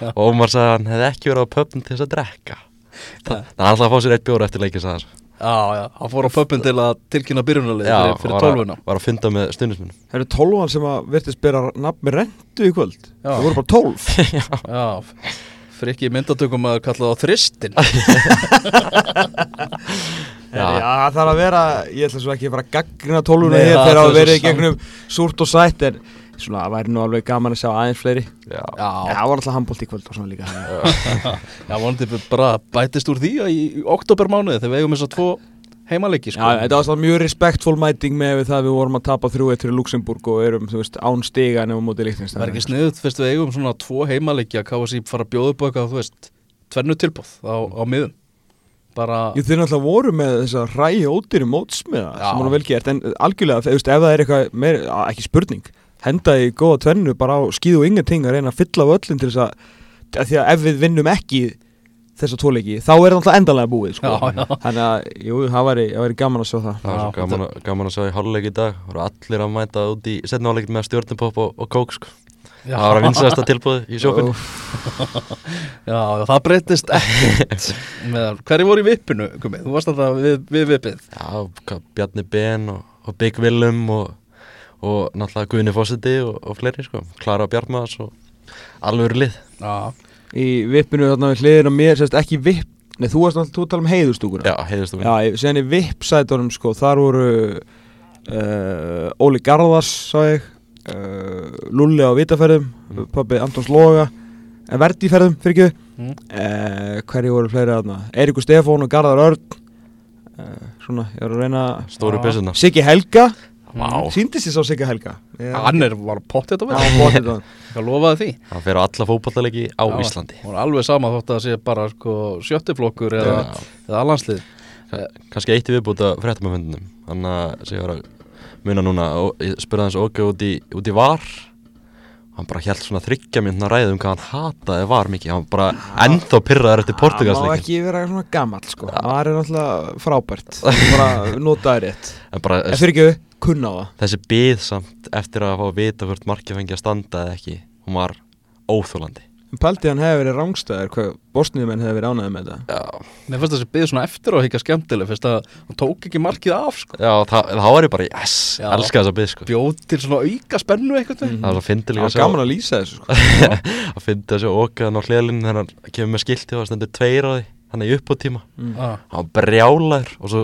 Já. og Ómar sagði að hann hefði ekki verið á pöpnum til þess að drekka Þa, þannig að hann ætlaði að fá sér eitt bjóra eftir leikin sagði hann. Já, já, hann fór á pöppin til að tilkynna byrjunarlið Já, fyrir, fyrir að- tólfuna. var að funda með stundismunum það eru tólfan sem að virtist bera nafn með rentu í kvöld? Já. það voru bara tólf. Já, frikki myndatökum að kalla það þristin Já, það þarf að vera, ég ætla svo ekki að fara að gaggrina tólfuna Nei, hér það þegar er að svo verið gegnum súrt og sætt en svona, það væri nú alveg gaman að sjá aðeins fleiri. Já, Já, Já, það var alltaf handbólt í kvöld og svona líka já. Vonandi bara bætist úr því að í oktobermánuði þegar við eigum þess að tvo heimaleiki Já, sko. þetta var mjög respektfull mæting með það að við vorum að tapa 3-1 fyrir Luxemburg og erum, þú veist, án stiga nefnum mótið líknist Það er ekki sniðut fyrst við eigum svona tvo heimaleiki að KSI fara að bjóða upp á eitthvað, þú veist, tvennu tilbúð á, á miðum? Bara, Jú, þeir náttúrulega voru með þessa rægi ódýri mótsmiða Já. sem hann vel gert en algjörlega, þú veist, ef það er eitthvað meir, ekki spurning, henda í góða tvennu bara á skíðu og ingenting að reyna að fylla á öllum til þess að, að því að ef við vinnum ekki þessa tvoleiki, þá er það náttúrulega endanlega búið, sko. Já, já. Þannig að, jú, það væri, það væri gaman að sjá það. það var gaman, að- gaman að sjá í háluleik í dag voru allir að mæta út í setna áleikin með stjórnupopp og, og kók sko. það var að vinsast að tilbúið í sjókunni já, já, það breytist ekkert með, hverju voru í vippinu, Gumi? Þú varst alltaf við, við vippið Já, Bjarni Ben og, og Big Willum og, og náttúrulega Guðni Fósiti og, og fleiri sko, Klara Bjartmaðs og alveg lið. Já, Í vippinu þarna við hliðin á mér, sérst ekki vipp, nei, þú varst alltaf, þú tala um heiðustúkuna. Já, heiðist þú Já, síðan í VIP-sætunum sko, þar voru uh, Óli Garðars, sá ég, uh, Lulli á Vitaferðum, Mm. pabbi Antons Loga, en Verdiferðum, fyrir ekki, Mm. uh, hverju voru fleiri aðna, Eiríkur Stefán og Garðar Örn, uh, svona, ég var að reyna, Stóri Já. byssuna Siggi Helga, Vá, Sýndist ég sá Sigga Helga. Hann er, var pottet að vera. Ég lofaði því. Hann fer á alla fótballaleiki á Já, Íslandi. Hún er alveg sama þótt að það sé bara sko, sjöttiflokkur eða, eða allanslið kannski eitt viðbúta fréttamöfundinum hann að segja að muna núna og ég spurði hans okkur út í, út í var hann bara held svona þryggja myndna ræðum hvað hann hataði var mikið. Hann bara ennþá pyrraður eftir Það má Portugalsleikin ekki vera svona gamall sko. Það er náttúrulega frábært. Bara notaði rétt. En bara En fyrir ekki, kunna á það. þessi byð samt eftir að fá að vita hvort markið fengi að standa eða ekki hún var óþólandi En Paldi hann hefði verið rángstæður Hvað bosniðumenn hefði verið ánæði með þetta já, Mér finnst þessi byggð svona eftir að higgja skemmtileg fyrst að hann tók ekki markið af sko. já það, þá var ég bara yes, Já. elska þessa byð sko bjóð til svona auka spennu eitthvað Mm. það var svo fyndi Það líka var að sjá gaman að lýsa þessu sko að fyndi að sjá okkaðan á hliðalinn þegar hann kemur með skilti og það stendur tveir á því hann er upp á tíma Mm. ah. hann var brjálæður og svo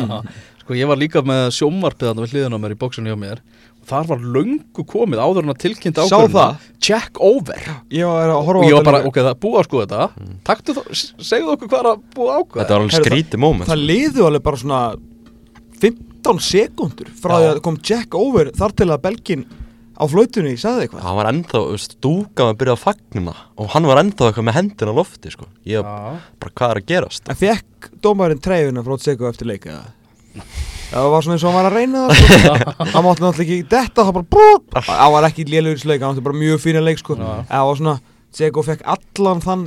og það Sko ég var líka með sjómarpið þarna við hliðin á mér í bóksunni hjá mér og þar var löngu komið áður en að tilkynnt Sá ákvörðuna það? Check over. Ég var að og horfa á ég var bara, ok, það er búið að skoða þetta. Taktu þá, segðu okkur hvað er að búið að ákveða. Þetta var alveg Heyrðu, skrítið moment Það liðu alveg bara svona 15 sekundur frá því að kom Jack over þar til að Belgin á flautunni sagði eitthvað. Hann var ennþá, þú veist, stúka með að byrja að fagnuna og hann var ennþá eitthvað með hendina á lofti sko. ég var bara, hvað er að gerast? En fekk dómarinn treyjuna frá Tseko eftir leika Það var svona eins og hann var að reyna það sko. Hann mátti náttúrulega ekki detta Það bara Það var ekki lélugur sleik Hann átti bara mjög fína leik sko. Það var svona Tseko fekk allan þann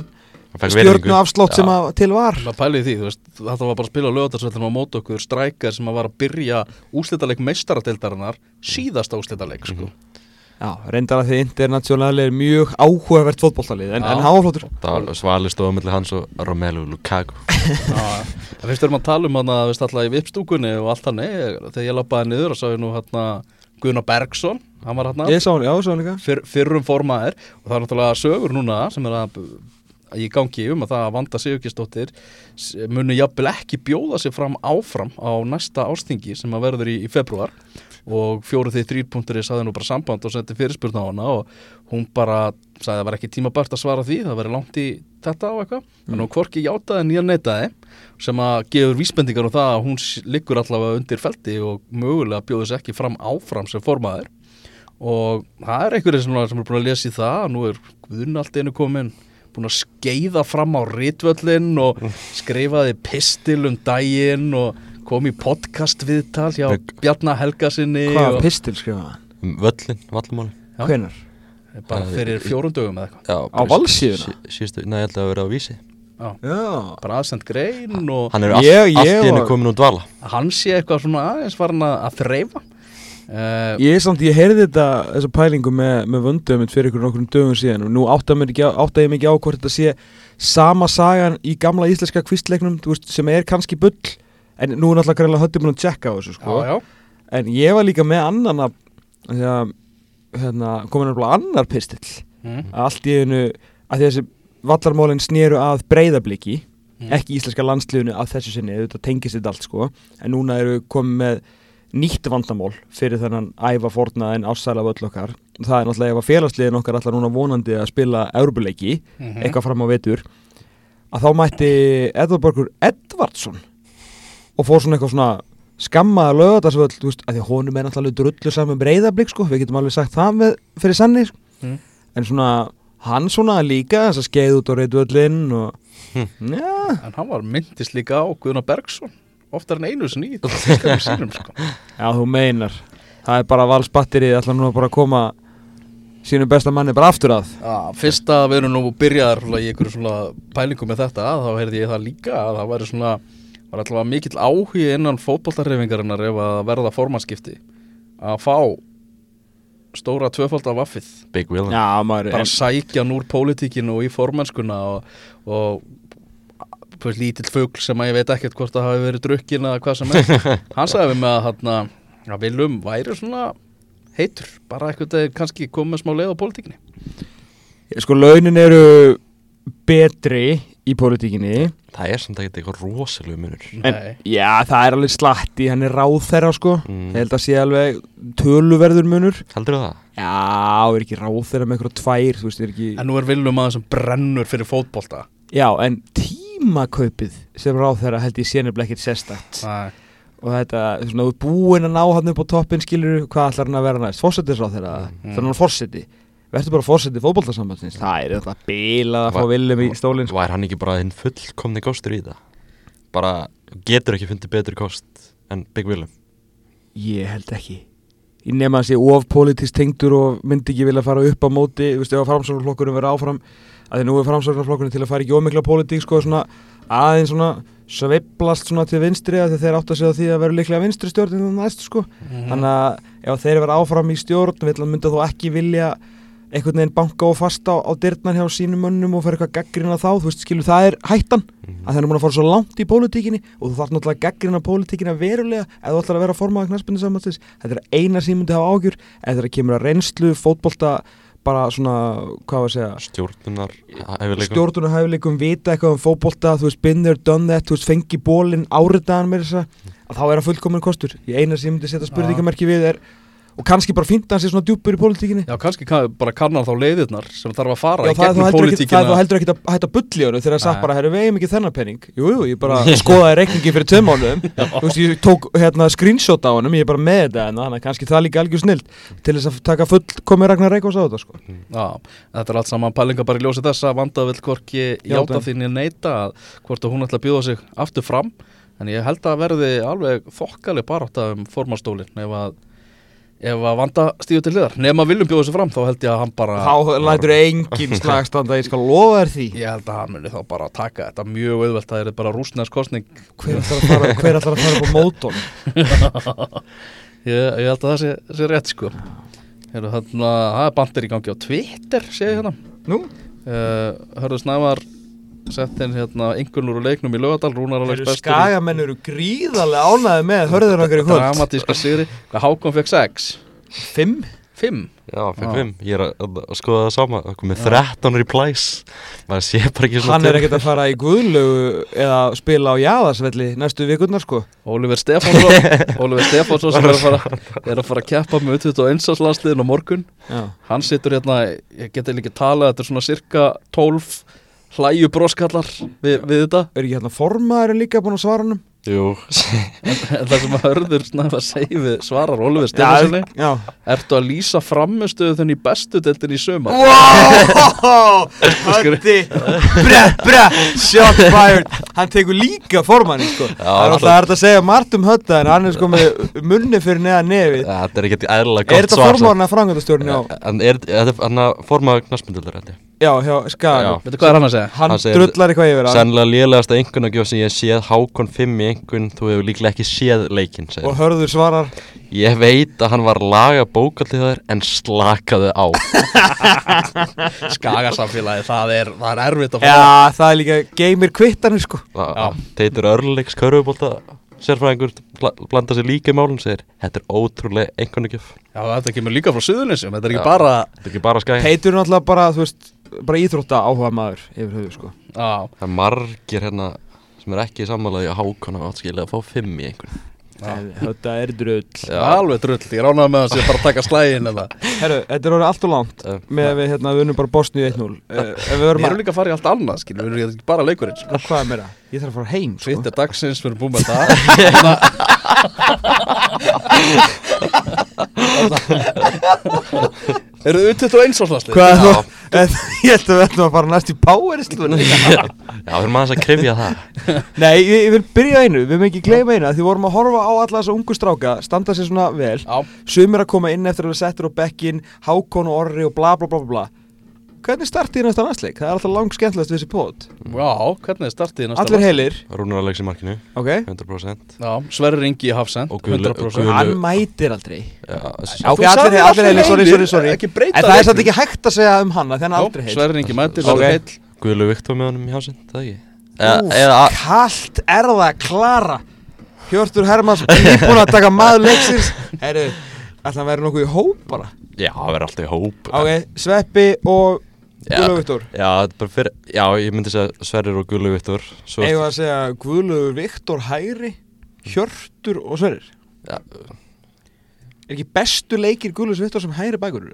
virðingu. afslátt sem að til var það pælið í því, þú veist, þetta var bara að spila á lögatarsvöldinu á mót okkur strækar sem að var að byrja úslitaleg meistaradeildarinnar síðasta úslitaleg, sko. Já, reyndar að því internationali er mjög áhugavert fótbolltalið En, hann var flottur. Það var svali stóða millir hans og Romelu Lukaku. Já, en fyrst erum að tala um hann að við alltaf í vipstúkunni og allt hann þegar ég lappaði niður og sá ég nú hann Gunnar Bergson, hann var hann Ég sá hann, já, sá hann líka. Fyr, fyrrum formaður og það er náttúrulega sögur núna sem er að, að ég gangi um að það að Vanda Sigurkistóttir muni jafnvel ekki bjóða sig fram áfram á næsta ástingi sem að verður í, í februar og fjóru því þrýrpunktur saði nú bara samband og sendi fyrirspurn á hana og hún bara sagði að það var ekki tímabært að svara því það væri langt í þetta og eitthvað. Þannig að hún hvorki játaði nýja neitaði sem að gefur vísbendingar um það að hún liggur allavega undir feldi og mögulega bjóði sig ekki fram áfram sem formaður. Og það er einhverjir sem, sem er búin að lesa í það nú er Guðun allt einu komin búin að skeiða fram á ritvöllin og skrifaði pistil um daginn og kom í podcast viðtal hjá Með- Bjarnar Helgasinni Hvað og pistil skrifa hann? um völlin, vallumáli. Hvenar? bara Eh, fyrir fjórum dögum eða eitthvað Á Valsíðuna? sí- Síðustu, nei, ég held að vera á vísi Já. Já bara aðsend grein og Hann er all, Ég- ég allt í hennu komin úr dvala hann sé eitthvað svona aðeins farin að, að þreifa uh, Ég samt, ég heyrði þetta, þessa pælingu með, með vöndum fyrir ykkur nokkrum dögum síðan og nú átta, ekki, á- átta ég mikið á hvort þetta sé sama sagan í gamla íslenska kvistleiknum þú veist, sem er kannski bull en nú er náttúrulega greinlega höttum að tjekka á þessu sko. já, já, en ég var líka með annan að að hérna, komin náttúrulega annar pistill mm. að allt í einu að þessi vallarmálinn sneru að breyðabliki Mm. ekki íslenska landsliðinu að þessu sinni þetta tengist þetta allt sko en núna eru við komið með nýtt vandamál fyrir þennan æfa forna en ásæla völl okkar það er náttúrulega ef að félagsliðin okkar allar núna vonandi að spila Európuleiki, Mhm. eitthvað fram á vetur að þá mætti Edvard Borgur Edvardsson og fór svona eitthvað svona skammaða lögatarsvöll, þú veist, að því að honum er náttúrulega drullu saman breyðablík, sko, við getum alveg sagt það með, fyrir sanni, sko. Mm. en svona, hann svona líka þess að skeið út á reyðvöllin og Hm. já, en hann var myndist líka á Guðnar Bergson oftar en einu tískanum sínum sko. já, þú meinar það er bara valsbatterið, ætla nú bara að koma sínum besta manni bara aftur að Já, fyrst að við erum nú byrjaðar í einhverju svona pælingu með þetta þá heyrði ég það líka að það væri svona var alltaf mikill áhugi innan fótboltarreifingarinnar ef að verða formannskipti að fá stóra tvöfaldar vaffið? Big Will já, maður, bara en, sækja núr pólitíkinu og í formannskuna og, og lítill fugl sem að ég veit ekkert hvort það hafi verið drukkin eða hvað sem er. Hann sagði við mig að, að viljum væri svona heitur, bara eitthvað kannski komið með smá leið á pólitíkinni. Sko, launin eru betri í politíkinni Það er samt ekki eitthvað rosalega munur. En, já, það er alveg slatti, hann er ráð þeirra sko. Mm. Ég held að sé alveg töluverður munur. Heldur það? Já, er ekki ráð þeirra með eitthvað tvær, þú veist, er ekki En nú er viljum aðeins sem brennur fyrir fótbolta. Já, en tímakaupið sem ráð þeirra held ég sé nefnilega ekkert sérstakt. Nei. og þetta, svona, þú ert búinn að ná hann upp á toppin skilur, hvað ætlar hann að vera næst? Fórsetisráð þeirra, Mm. þannig hann fórseti verður bara fórseti fótboltasambandsins það er alltaf bilað að fá viljum í stólinn sko. Var hann ekki bara hinn fullkomni kostur í það? Bara getur ekki fundið betri kost en Big Willem ég held ekki ég nefn að hann sé of politist tengdur og myndi ekki vilja fara upp á móti þú veist, ef að framsóknarflokkurinn verður áfram að því nú er framsóknarflokkurinn til að fara ekki ómikla politík sko, svona, aðeins svona sveiblast svona til vinstri að þeir átt að segja því að vera líklega vinstri stjórn næst sko. þannig að ef þeir verða áfram í stjórn vill hann mynda þó ekki vilja einhvern veginn banka og fasta á, á dyrnar hjá sínum mönnum og fyrir eitthvað gaggrina þá þú veist, skilur, það er hættan. Að þeir eru búin að fara svo langt í pólitíkinni og þú þarf náttúrulega gaggrina pólitíkina verulega ef þú ætlar að vera að formaða knaspinu samanstins þetta er eina sem ég myndi hafa ágjur ef þeirra kemur að reynslu, fótbolta bara svona, hvað var að segja? Stjórnunar hæfileikum. Stjórnunarhæfileikum, vita eitthvað um fótbolta þú veist, been there, done that, þú veist, fengi bólinn áritaðan með þess að þá er það fullkomin kostur. Í eina sem ég myndi setja spurningamerki við er og kannski bara fynda hann sér svona djúpur í pólitíkinni. Já, kannski kann, bara kannar þá leiðirnar sem þarf að fara Já, í gegnum ekki, það er þú pólitíkina. heldur ekki að hætta bull í honum þegar það sagt bara, herru, við eigum ekki þennan penning Jú, jú, ég bara skoðaði reikningi fyrir tveim mánuðum. Þú veist, ég tók hérna screenshot á honum, ég er bara með þetta en þannig að kannski það líka algjör snild til þess að taka full komið Ragnar Reykjós á þetta, sko. Já, þetta er allt saman pælinga bara í ljósi þess að vanda vill hvorki Játa. játa þín ég neita að hvort að hún ætla að bjóða sig aftur fram. En ég held að verði alveg þokkaleg barátt um formastólin ef að ef að vanda stíðu til hliðar. Nema viljum bjóða sig fram þá held ég að hann bara Þá lætur engin slagstanda, ég skal lofa þér því. Ég held að hann muni þá bara taka þetta mjög auðvelt það er bara rúsnæðs kostning Hver ætlar að fara, að upp á mótón? ég, ég held að það sé, sé rétt sko. Þarna, það er bandir í gangi á Twitter sé ég hérna. Uh, Hörðu Snævar sett inn hérna einhvernur úr leiknum í Lögadal Rúnar eru bestur í skagamenn eru gríðarlega ánæði með hörður okkar í kvöld dramatíska sigri Hvað Hákon fekk 6? Fimm? 5? Já, fyrir fimm, ég er að, skoða það sama Það komið 13 replies maður sé bara ekki svona Hann er ekkert að fara í guðlögu eða spila á jáðarsvelli næstu vikurnar sko Oliver Stefánsson Oliver Stefánsson sem er að fara er að fara að keppa með 21. landsliðin á morgun Já. hann situr hérna, ég geti líka talað þetta er svona cirka 12 hlæju broskallar við, við þetta Er ekki hérna formaðurinn líka búin að svara hann? Jú, það sem að hörður snæfa segi við svarar Oliver Stefánssoni Já, Ertu að lýsa framistöðu þenni í bestu deildin í sömar? Wow, Hötti Bre, bre, shot fired. Hann tekur líka formanni sko. Það er alltaf að segja margt um Hötta En hann er sko með munni fyrir neða nefið. Þetta er ekkert eðlilega Er gott þetta svar formanna frangöndastjórn á En er þetta hann að forma knaspindulur þetta? Já, hjá Skagan Veitu hvað er hann að segja? Hann Hann drullar eitthvað yfir hann. Sennilega lélegasta einhvernagjóð sem ég hef séð Hákon 5 í einhvern Þú hefur líklega ekki séð leikinn segir Og hörður svarar. Ég veit að hann var laga bókaldið þar En slakaði á. Skagasamfélagi, það er, það er erfitt að fara Já, það er líka geymir kvittanir sko. Teitur Örleiks körfubólta Sérfræðingur bla- blanda sér líka í málun segir. Þetta er ótrúlega einhvernagjöf Já, þetta kemur líka frá Suðurnesjum, þetta er ekki Já. bara Þetta er ekki bara skæði Teitur er náttúrulega bara, þú veist Bara íþrótta áhuga maður yfir höfu sko. Já, Það er margir hérna sem er ekki sammálaði að Hákon hafa átt skilja að fá 5 í einhvern. Þetta er drull. Er alveg drull, ég ránaði með að sé bara að taka slægin Herru, þetta er orðið allt og langt Eh, með að við, hérna, við unnum bara Bosníu 1-0 uh, Ef við erum að líka að fara í allt annað, skilur, við erum ekki bara leikurinn sko. Hvað er meira? Ég þarf að fara heim sko. Twitter dagsins, við erum búin með það Eru þið 21 áslagslið? Hvað? Er Já. Ég held að við ætlum að fara næst í powerslun Já, við erum aðeins að krifja það. Nei, ég, ég vil byrja einu, við mögum ekki gleyma einu af Því vorum að horfa á alla þessa ungu stráka Standa sér svona vel. Já, Sumir að koma inn eftir að við settir á bekkin Hákon og Orri og bla bla bla bla bla Hvernig startið í næsta næstleik? Það er alltaf langt skemmtilegast við þessi pót já, hvernig er startið í næsta Allir heilir, Rúnar Alex í markinu, ok. 100% Já, Sverri Ringi í Hafsend Og Guðlu- 100% Guðlu- Hann mætir aldrei. Já, ok, allir, sagðir allir allir heilir, sorry, sorry, sorry. Ekki breyta En það er samt ekki hægt að segja um hann að Þannig er aldrei heil Sverri Ringi mætir, Ok. verður heill. Guðlu Viktor með honum í hásinn, það ekki? Úf, Eða, eða að- Kallt er það, Klara? Hjörtur Hermanns Íbúin að taka maður leiksins. Herru, ætla að vera nokkuð í hóp bara? Já, það verður alltaf í hóp. Ok, Sveppi og. Guðlaugur Viktor. Já, þetta bara fyrir, já, ég myndi segja Sverrir og Guðlu Viktor við að segja Guðlaugur Viktor hægri Hjörtur og Sverrir. Já, Er ekki bestu leikir Guðlaugur Viktor sem hægri bækur?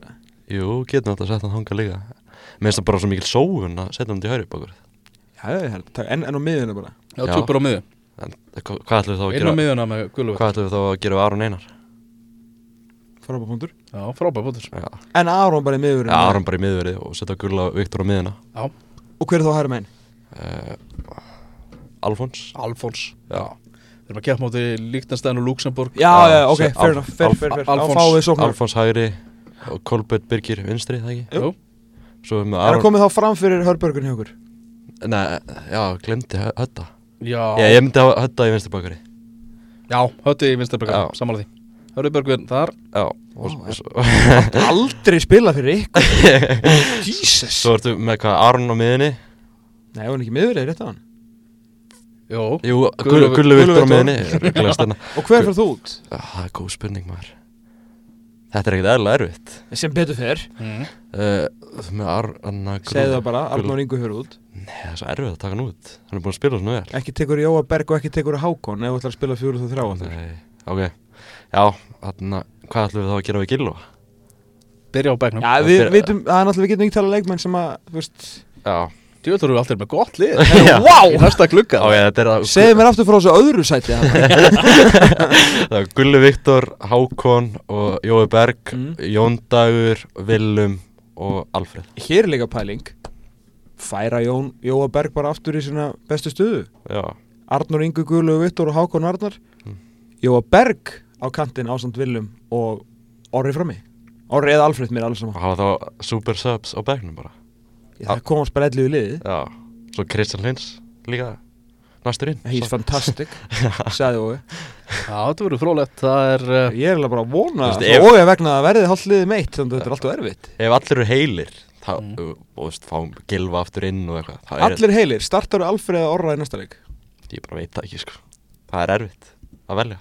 Jú, getur náttúrulega að setja hann þangað líka. Mér finnst það bara svo mikil sóun að setja hann til hæri bakur Já, ég held, en, en á miðuna bara. Já, Já. tjúpur á miðu en hva- hvað ætlum við þá að inn á gera hvað ætlum við þá að gera við Aron Einar Frábæð punktur. Já, frábæð bútur já, En Aron bara í miðurinn ja, Aron bara í miðverið og setja Gulla Viktor á miðuna Og hver er þá hæra megin? uh, Alfons. Alfons. Já, Við erum að keppa móti Líktanstæðin og Luxemburg Já, Já, já, ok, fair enough, fair, fair, fair. Alfons- Þá fáum við sóknar Alfons hægri og Kolbjörn Birgir vinstri, það ekki? Jú. Svo er með Er það Aron komið þá fram fyrir Hörbergun hjá okkur? Nei, já, glemdi Hötta. Já, Já, ég myndi Hötta í vinstri bakari já hötti í Vinstarböggar, Já. samanlega því Hörðu Björgvin þar Já, og, og, svo, Aldrei spila fyrir ykkur? Jesus. Svo ertu með hvað Aron á miðunni Nei, var hann ekki miðurinn, rétt á hann? Jó, Jú, Gullu- Gullu Gullu Viktor á Gullu miðunni Rugglaðist hérna Og hver fyrir þú út? Ah, Það er góð spurning maður. Þetta er ekkert eðla erfitt. Sem betur fer. Mm. uh, Með Arna Segðu það bara, Arnór Ingu fyrir út. Nei, það er svo erfitt að taka hann út. Hann er búin að spila svona vel. Ekki tekur Jóa Berg og ekki tekur Hákon Ef þú ætlar að spila fjóru þú þrjá. Nei, ok Já, þarna, hvað ætlum við þá að gera við Gilva? byrja á begnum Já, við byrja- vitum, það er náttúrulega við getum ekki tala leikmenn sem að, þú veist Já, Djúvöldur eru alltaf með gott lið. Í næsta glugga. Ok, þetta er að Segðu mér aftur frá þessu öðru sæti þarna. Það er Gulli Viktor, Hákon og Jói Berg, Mm. Jón Dagur, Willum og Alfred Hér er líka pæling. Færa Jón, Jóa Berg bara aftur í sína bestu stuðu Já, Arnór Ingu Gulu Vittor og Hákon Arnar. Mm. Jóa Berg á kantinn ásand Willum og Orri frammi Orri eða Alfred mér alls og saman hafa þá super subs á bekknum bara. Ég, Það komast bara ellu í liðið. Já, svo Kristján Lins líka næstur inn He's fantastic Sæði Ói. Já, þetta verður frólægt Það er uh, Ég er alveg bara að vona Þú veist, Það ef- Ói vegna að verði hálft liðið meitt Þannig að þetta er alltaf erfitt. Ef allir eru heilir þá, Mm. og þú veist, fá Gilva aftur inn og eitthvað þá er Allir heilir, startar Alfred eða Orra í næsta leik? Ég bara veit það ekki sko. Það er erfitt að velja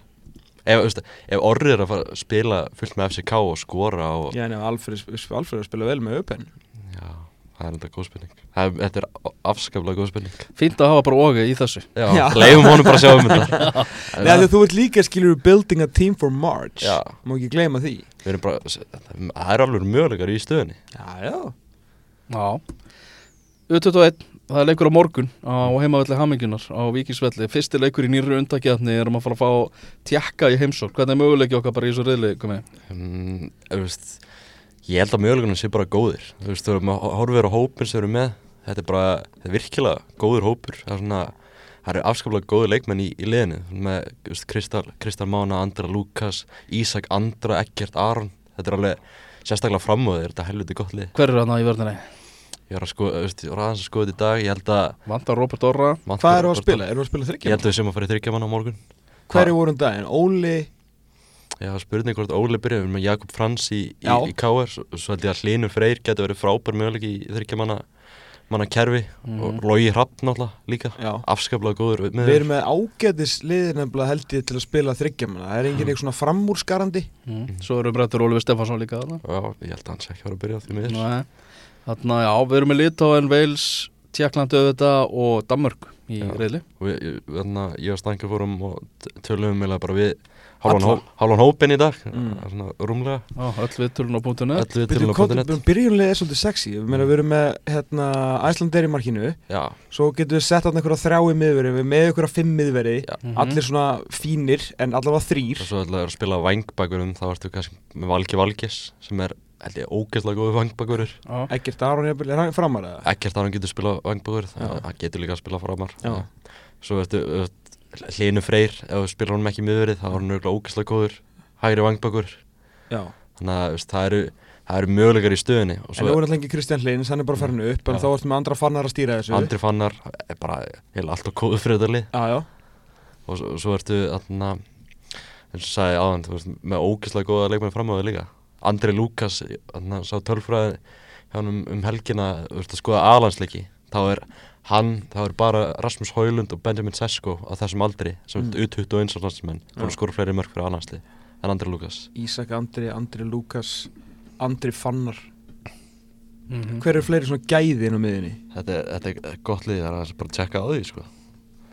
Ef, þú veist, ef Orri er að fara að spila fullt með FCK og skora og Já, nefnir Alfred, Alfred að spila vel með Öpen Já, það er enda góð spurning. Það, er- Þetta er afskaplega góð spurning. Fínt að hafa bara ógi í þessu. Já, Já. leifum honum bara að sjá um þetta. Að þú ert líka skilur building a team for March. Já. Má ekki gleyma því. Við erum bara, það er alveg möguleikar í stöðunni. Já, já. Já. U21, það er leikur á morgun á heimavelli Hammingunar á Víkingsvelli. Fyrsti leikur í nýru undakjarni erum að fara að fá tjekka í heimsók Hvernig er möguleiki okkar bara í þessu komið? um, Ég held að möguleikunum sé bara góðir. Þú veist, þú erum að horfið á hópin sem eru með. Þetta er bara, þetta er virkilega góður hópur. Það er svona, það eru afskaplega góður leikmenn í, í liðinu. Með þú veist, Kristal, Kristal Mána, Andra Lukas Ísak Andra, Eggert Aron. Þetta er alveg sérstaklega framöður Þetta er helviti gott lið. Hver er hann í vörðinni? Ég var að skoða, þú veist, ég var aðeins að skoða þetta í dag. Ég held að Vantar Robert Orra. Vantar Hvað eru að spila? Eru að spila Ég þryggja? held að við sem að fara í þryggja mann á morgun. Hverju voru um daginn? Óli? Já, spurning hvort Óli byrjaði með Jakob Frans í, í, í KR svo, held ég að Hlynur Freyr getur verið frábær möguleik í þryggja manna, manna kerfi. Mhm. og Logi Hrapp náttúrulega líka. Já. Afskaplega góður með Við erum með ágætis liðir nefnilega held ég til að spila þryggja manna. Það er engin eitthvað svona framúrskarandi. Mm. Svo erum Brettur Ólfi Stefansson líka þarna. Já, ég held að hans ekki var að byrja á því miður Nei. Þarna, já, við erum með Litáen, Wales, Tjekklandi auðvitað og Danmörk í Já. reyðli og ég, ég, og Stænka fórum og t- töluðum meðlega bara við hálfan hópin í dag Mm. mm. svona rúmlega Já, öll við tölun á punktunni öll við tölum á kontinent Byrjunlega er svolítið sexy Við meina við erum með hérna, Æslandeir í markinu Já, Svo getum við sett hann einhverja þrjá í miðveri Við með einhverja fimm miðveri Já. Mhm. Allir svona fínir en allavega þrýr og svo ætlaði að spila vangbakurum þá ertu kannski með Valgi Valgis sem er, held ég, ógeðslega góður vangbakurur. Já, Ekkert Aron jafnvel, er hann framar eða? ekkert að hann getur spila vangbakur Já. það getur líka að spila framar. Svo ertu Hlinu Freyr ef þú spilar honum ekki miðverið þá er hann örgulega ógeðslega góður hægri vangbakur. Já. Þannig að veist, það eru það eru möguleikar í stöðunni. Og En svo nú er alltaf ekki Kristján Hlins, hann er bara farin upp En Já. þá ertu með andra fannar að stýra þessu. Andri Fannar er bara heila alltaf góður fyrir þetta lið. Já, já. Og svo, svo ertu þarna eins og sagði veist, með ógeðslega góða leikmenn framöðu líka Andri Lukas þarna sá tölfræði hann um, um helgina þú veist að skoða alansleiki þá er hann, þá er bara Rasmus Højlund og Benjamin Sesko á þessum aldri sem Mm. er U21 landsmenn búin að skora fleiri mörg fyrir alansli en Andri Lukas Ísak Andri, Andri Lukas Andri Fannar Mhm. Hver er fleiri svona gæði inn á miðinni? þetta, er- þetta er gott lið, það er bara að tjekka á því sko.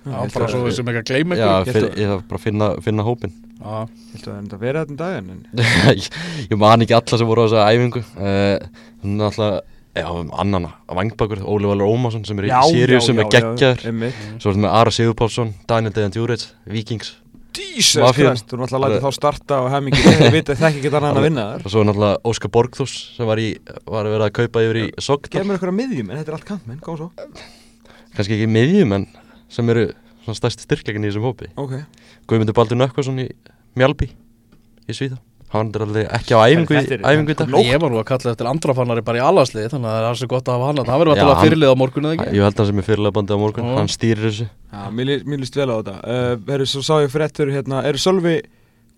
Já, bara að- svo við sem ekki að gleyma Já, ykkur að- ég þarf bara að finna, finna hópin Já, held að það er að vera þetta um daginn en? Ég, ég man ekki alla sem voru á þessa æfingu. Uh, náttúrulega Já, um annan vangbakur, Óli Valur Ómarsson sem er í Já, já, sem já, er geggjaður. já, einmitt. Svo er þetta með Ara Sigurpálsson, Daniel Dejan Djúrits, Mafían. Christ, þú erum alltaf að læta þá starta og hef mikið, ég veit að þekki ekki annað en að vinna þar. Og svo er náttúrulega Óskar Borgþús sem var, í, var að vera að kaupa yfir í Sogdal Gef mér eitthvað miðjum, en þetta er allt kantmenn, góð svo. Kannski ekki miðjum en sem eru svona stærsti styrklegin í þessum hópi. Ok, Guðmundur Baldur Nökkvason í Mjálby í Svíða Hann er alveg ekki á æfingu, í, Þetta er- dag. Ég var nú að kalla eftir andrafannari bara í allaslið þannig að það er alls gott að hafa hann Það verður alltaf hann- fyrirlið á morgun eða ekki? Ég held að sem er fyrirlega bandið á morgun, hann stýrir þessu. Já, mér, lí- mér líst vel á þetta. Uh, Herru, svo sá ég fyrir eftir, hérna, er Sölvi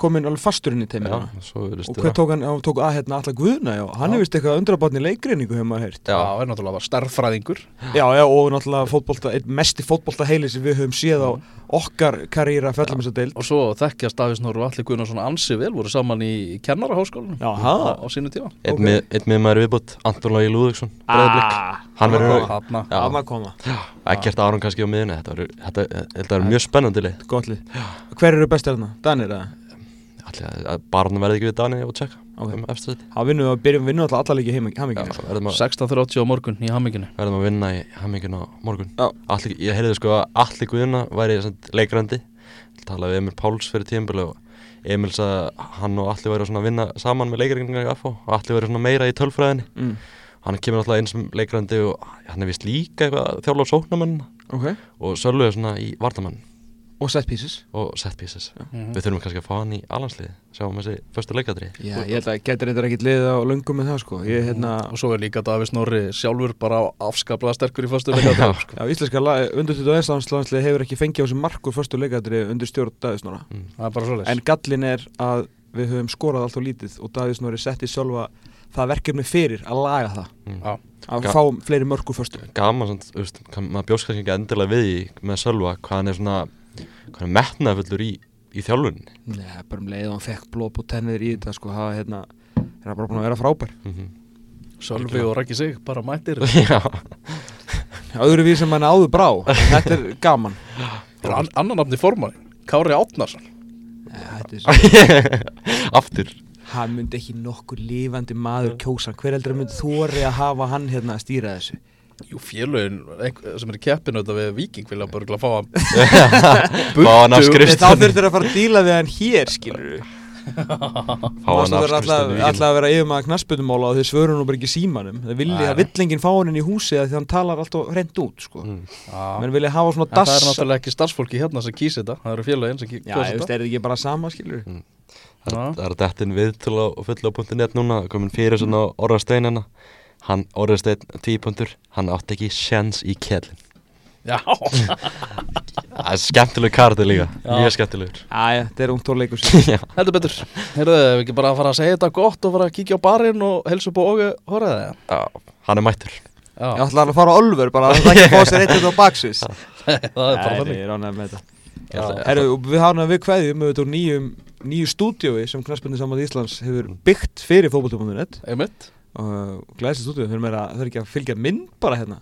komin alveg fastur inn í teimina. Og vera. tók hann, hann tók að hérna alla guðna, já? Hann Já. vist eitthvað undrabarn í leikreiningu, hefur maður heyrt. Já, það er náttúrulega bara stærðfræðingur. Já, já, og náttúrulega fótbolta, einn mesti fótbolta heili sem við höfum séð á okkar karýra fellum þess að deild. Og svo þekkjast Davís Nóru og Alli Gunnarsson ansi vel voru saman í kennaraháskólanum Já, á, ha. á sínu tíma. Einn ok. með, einn með maður viðbútt, Anton Lógi Lúðvíksson, Breiðablik. Hann það verður maður koma, ekkert Aron kannski á miðunni Þetta verður- er mjög spennandi Hver eru bestir þarna? Danir eða? Allir að Baron verði ekki við Dani og tjekka Ok. um eftirstætti Það vinnum við að byrjum vinnum alltaf alla líki hamminginu sko. verðum að, 16.30 á morgun í hamminginu verðum að vinna í hammingin á morgun Já. Alli, Ég heyrði sko að Alli Guðuna væri leikrandi talaði við Emil Páls fyrir tíðanbili og Emil sagði að hann og Alli væri að vinna saman með leikringar í FH og Alli væri meira í tölfræðinni mm. hann kemur alltaf inn sem leikrandi og hann er vist líka eitthvað þjálfa á sóknamann Ok og Sölvi er svona í vartamann Og set pieces. Og set pieces. Mhm. Við þurfum kannski að fá hann í alansliði sjáum þessi förstu leikadri Já, ég held að getur þetta ekkit liðið á löngum með það sko. Ég, hérna Og svo er líka Davís Nóri sjálfur bara afskaplega sterkur í föstu leikaðum sko. Já, íslenska undirstuð og einslandslandslið hefur ekki fengið á sig markur fyrstu leikadri undir stjórn Davíðsnóra Það er bara svoleiðis. En gallin er að við höfum skorað allt og lítið og Davíðsnóri setti sjálfa það verkefni fyrir að laga það. Mm. Já. að Ga- fá fleiri mörgur fyrstu. Gaman samt, þú veist, kann- maður bjóst kannski ekki endilega við í með Sölva hvað hann er svona hvað er metnaðfullur í, í þjálfunni Nei, bara um leið og hann fekk blóð på tennir í þetta sko, það hérna er bara búin að vera frábær. Mm Sölvi og Raggi Sig bara mættir. Já, Öðru við sem hann áður brá, þetta er gaman. An Annan nafni formann Kári Átnarsson Nei, þetta er svo aftur. Hann myndi ekki nokkur lifandi maður kjósa. Hver heldur að myndi þóri að hafa hann hérna að stýra þessu Jú, félögin sem er í keppinu þetta við Viking vilja bara fá hann. Fá hann af Burtu. Þá þurftur að fara að díla við hann hér skilur Fá Það hann af er alltaf, að vera yfir maður knassbytumála og þeir svöru nú bara ekki símanum. Það það vill enginn fá hann inn í húsi að því hann talar alltaf hreint út sko. Mm. Já. Menn vilja hafa svona En það er dass náttúrulega ekki starfsfólki hérna sem kýsi þetta. Það eru félögin sem kýsi Já, ég veist, þetta er þetta ekki bara sama skilur Já. Það er dettin við til á fulla.net núna. Komin fyrir svona Orra Steinina hann, Orra Stein, típuntur hann átti ekki sjens í kjellin Já, Það er skemmtileg karti líka, Já. mjög skemmtilegur. Æja, þetta er tóleikur Já, heldur betur. Heyrðu, við ekki bara að fara að segja þetta gott og fara að kíkja á barinn og helsa upp á ógu horraði Já, hann er mættur. Ég Já, ætla að fara á Ölver bara Það er ekki að fá sér eitt á baksvis það er bara þannig. ég er ánægð með þetta. Já. Herru, og við hafum við kveðjum auðvitað úr nýjum, nýju stúdíói sem Knarsbyrni Samad Íslands hefur byggt fyrir Einmitt og stúdíó, þau eru er ekki að fylgja mynd bara hérna.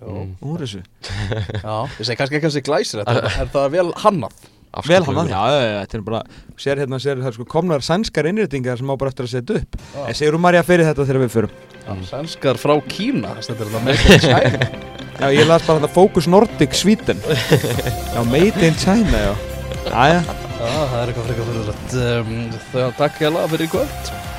Mm. úr þessu. Já, ég segi kannski ekki að það sé glæsir þetta Er það vel hannað? Vel hann að, já, já, já, þetta er bara sér hérna, sér það er sko komnar sænskar innréttingar sem á bara eftir að setja upp. Já. En segur Marja fyrir þetta þegar við förum? Sænskar frá Kína er Já, ég las bara þetta Focus Nordic Sweden. Já, Made in China, já. Æja, Já, það er eitthvað frekar fyrir þetta um, Takk hjá fyrir í kvöld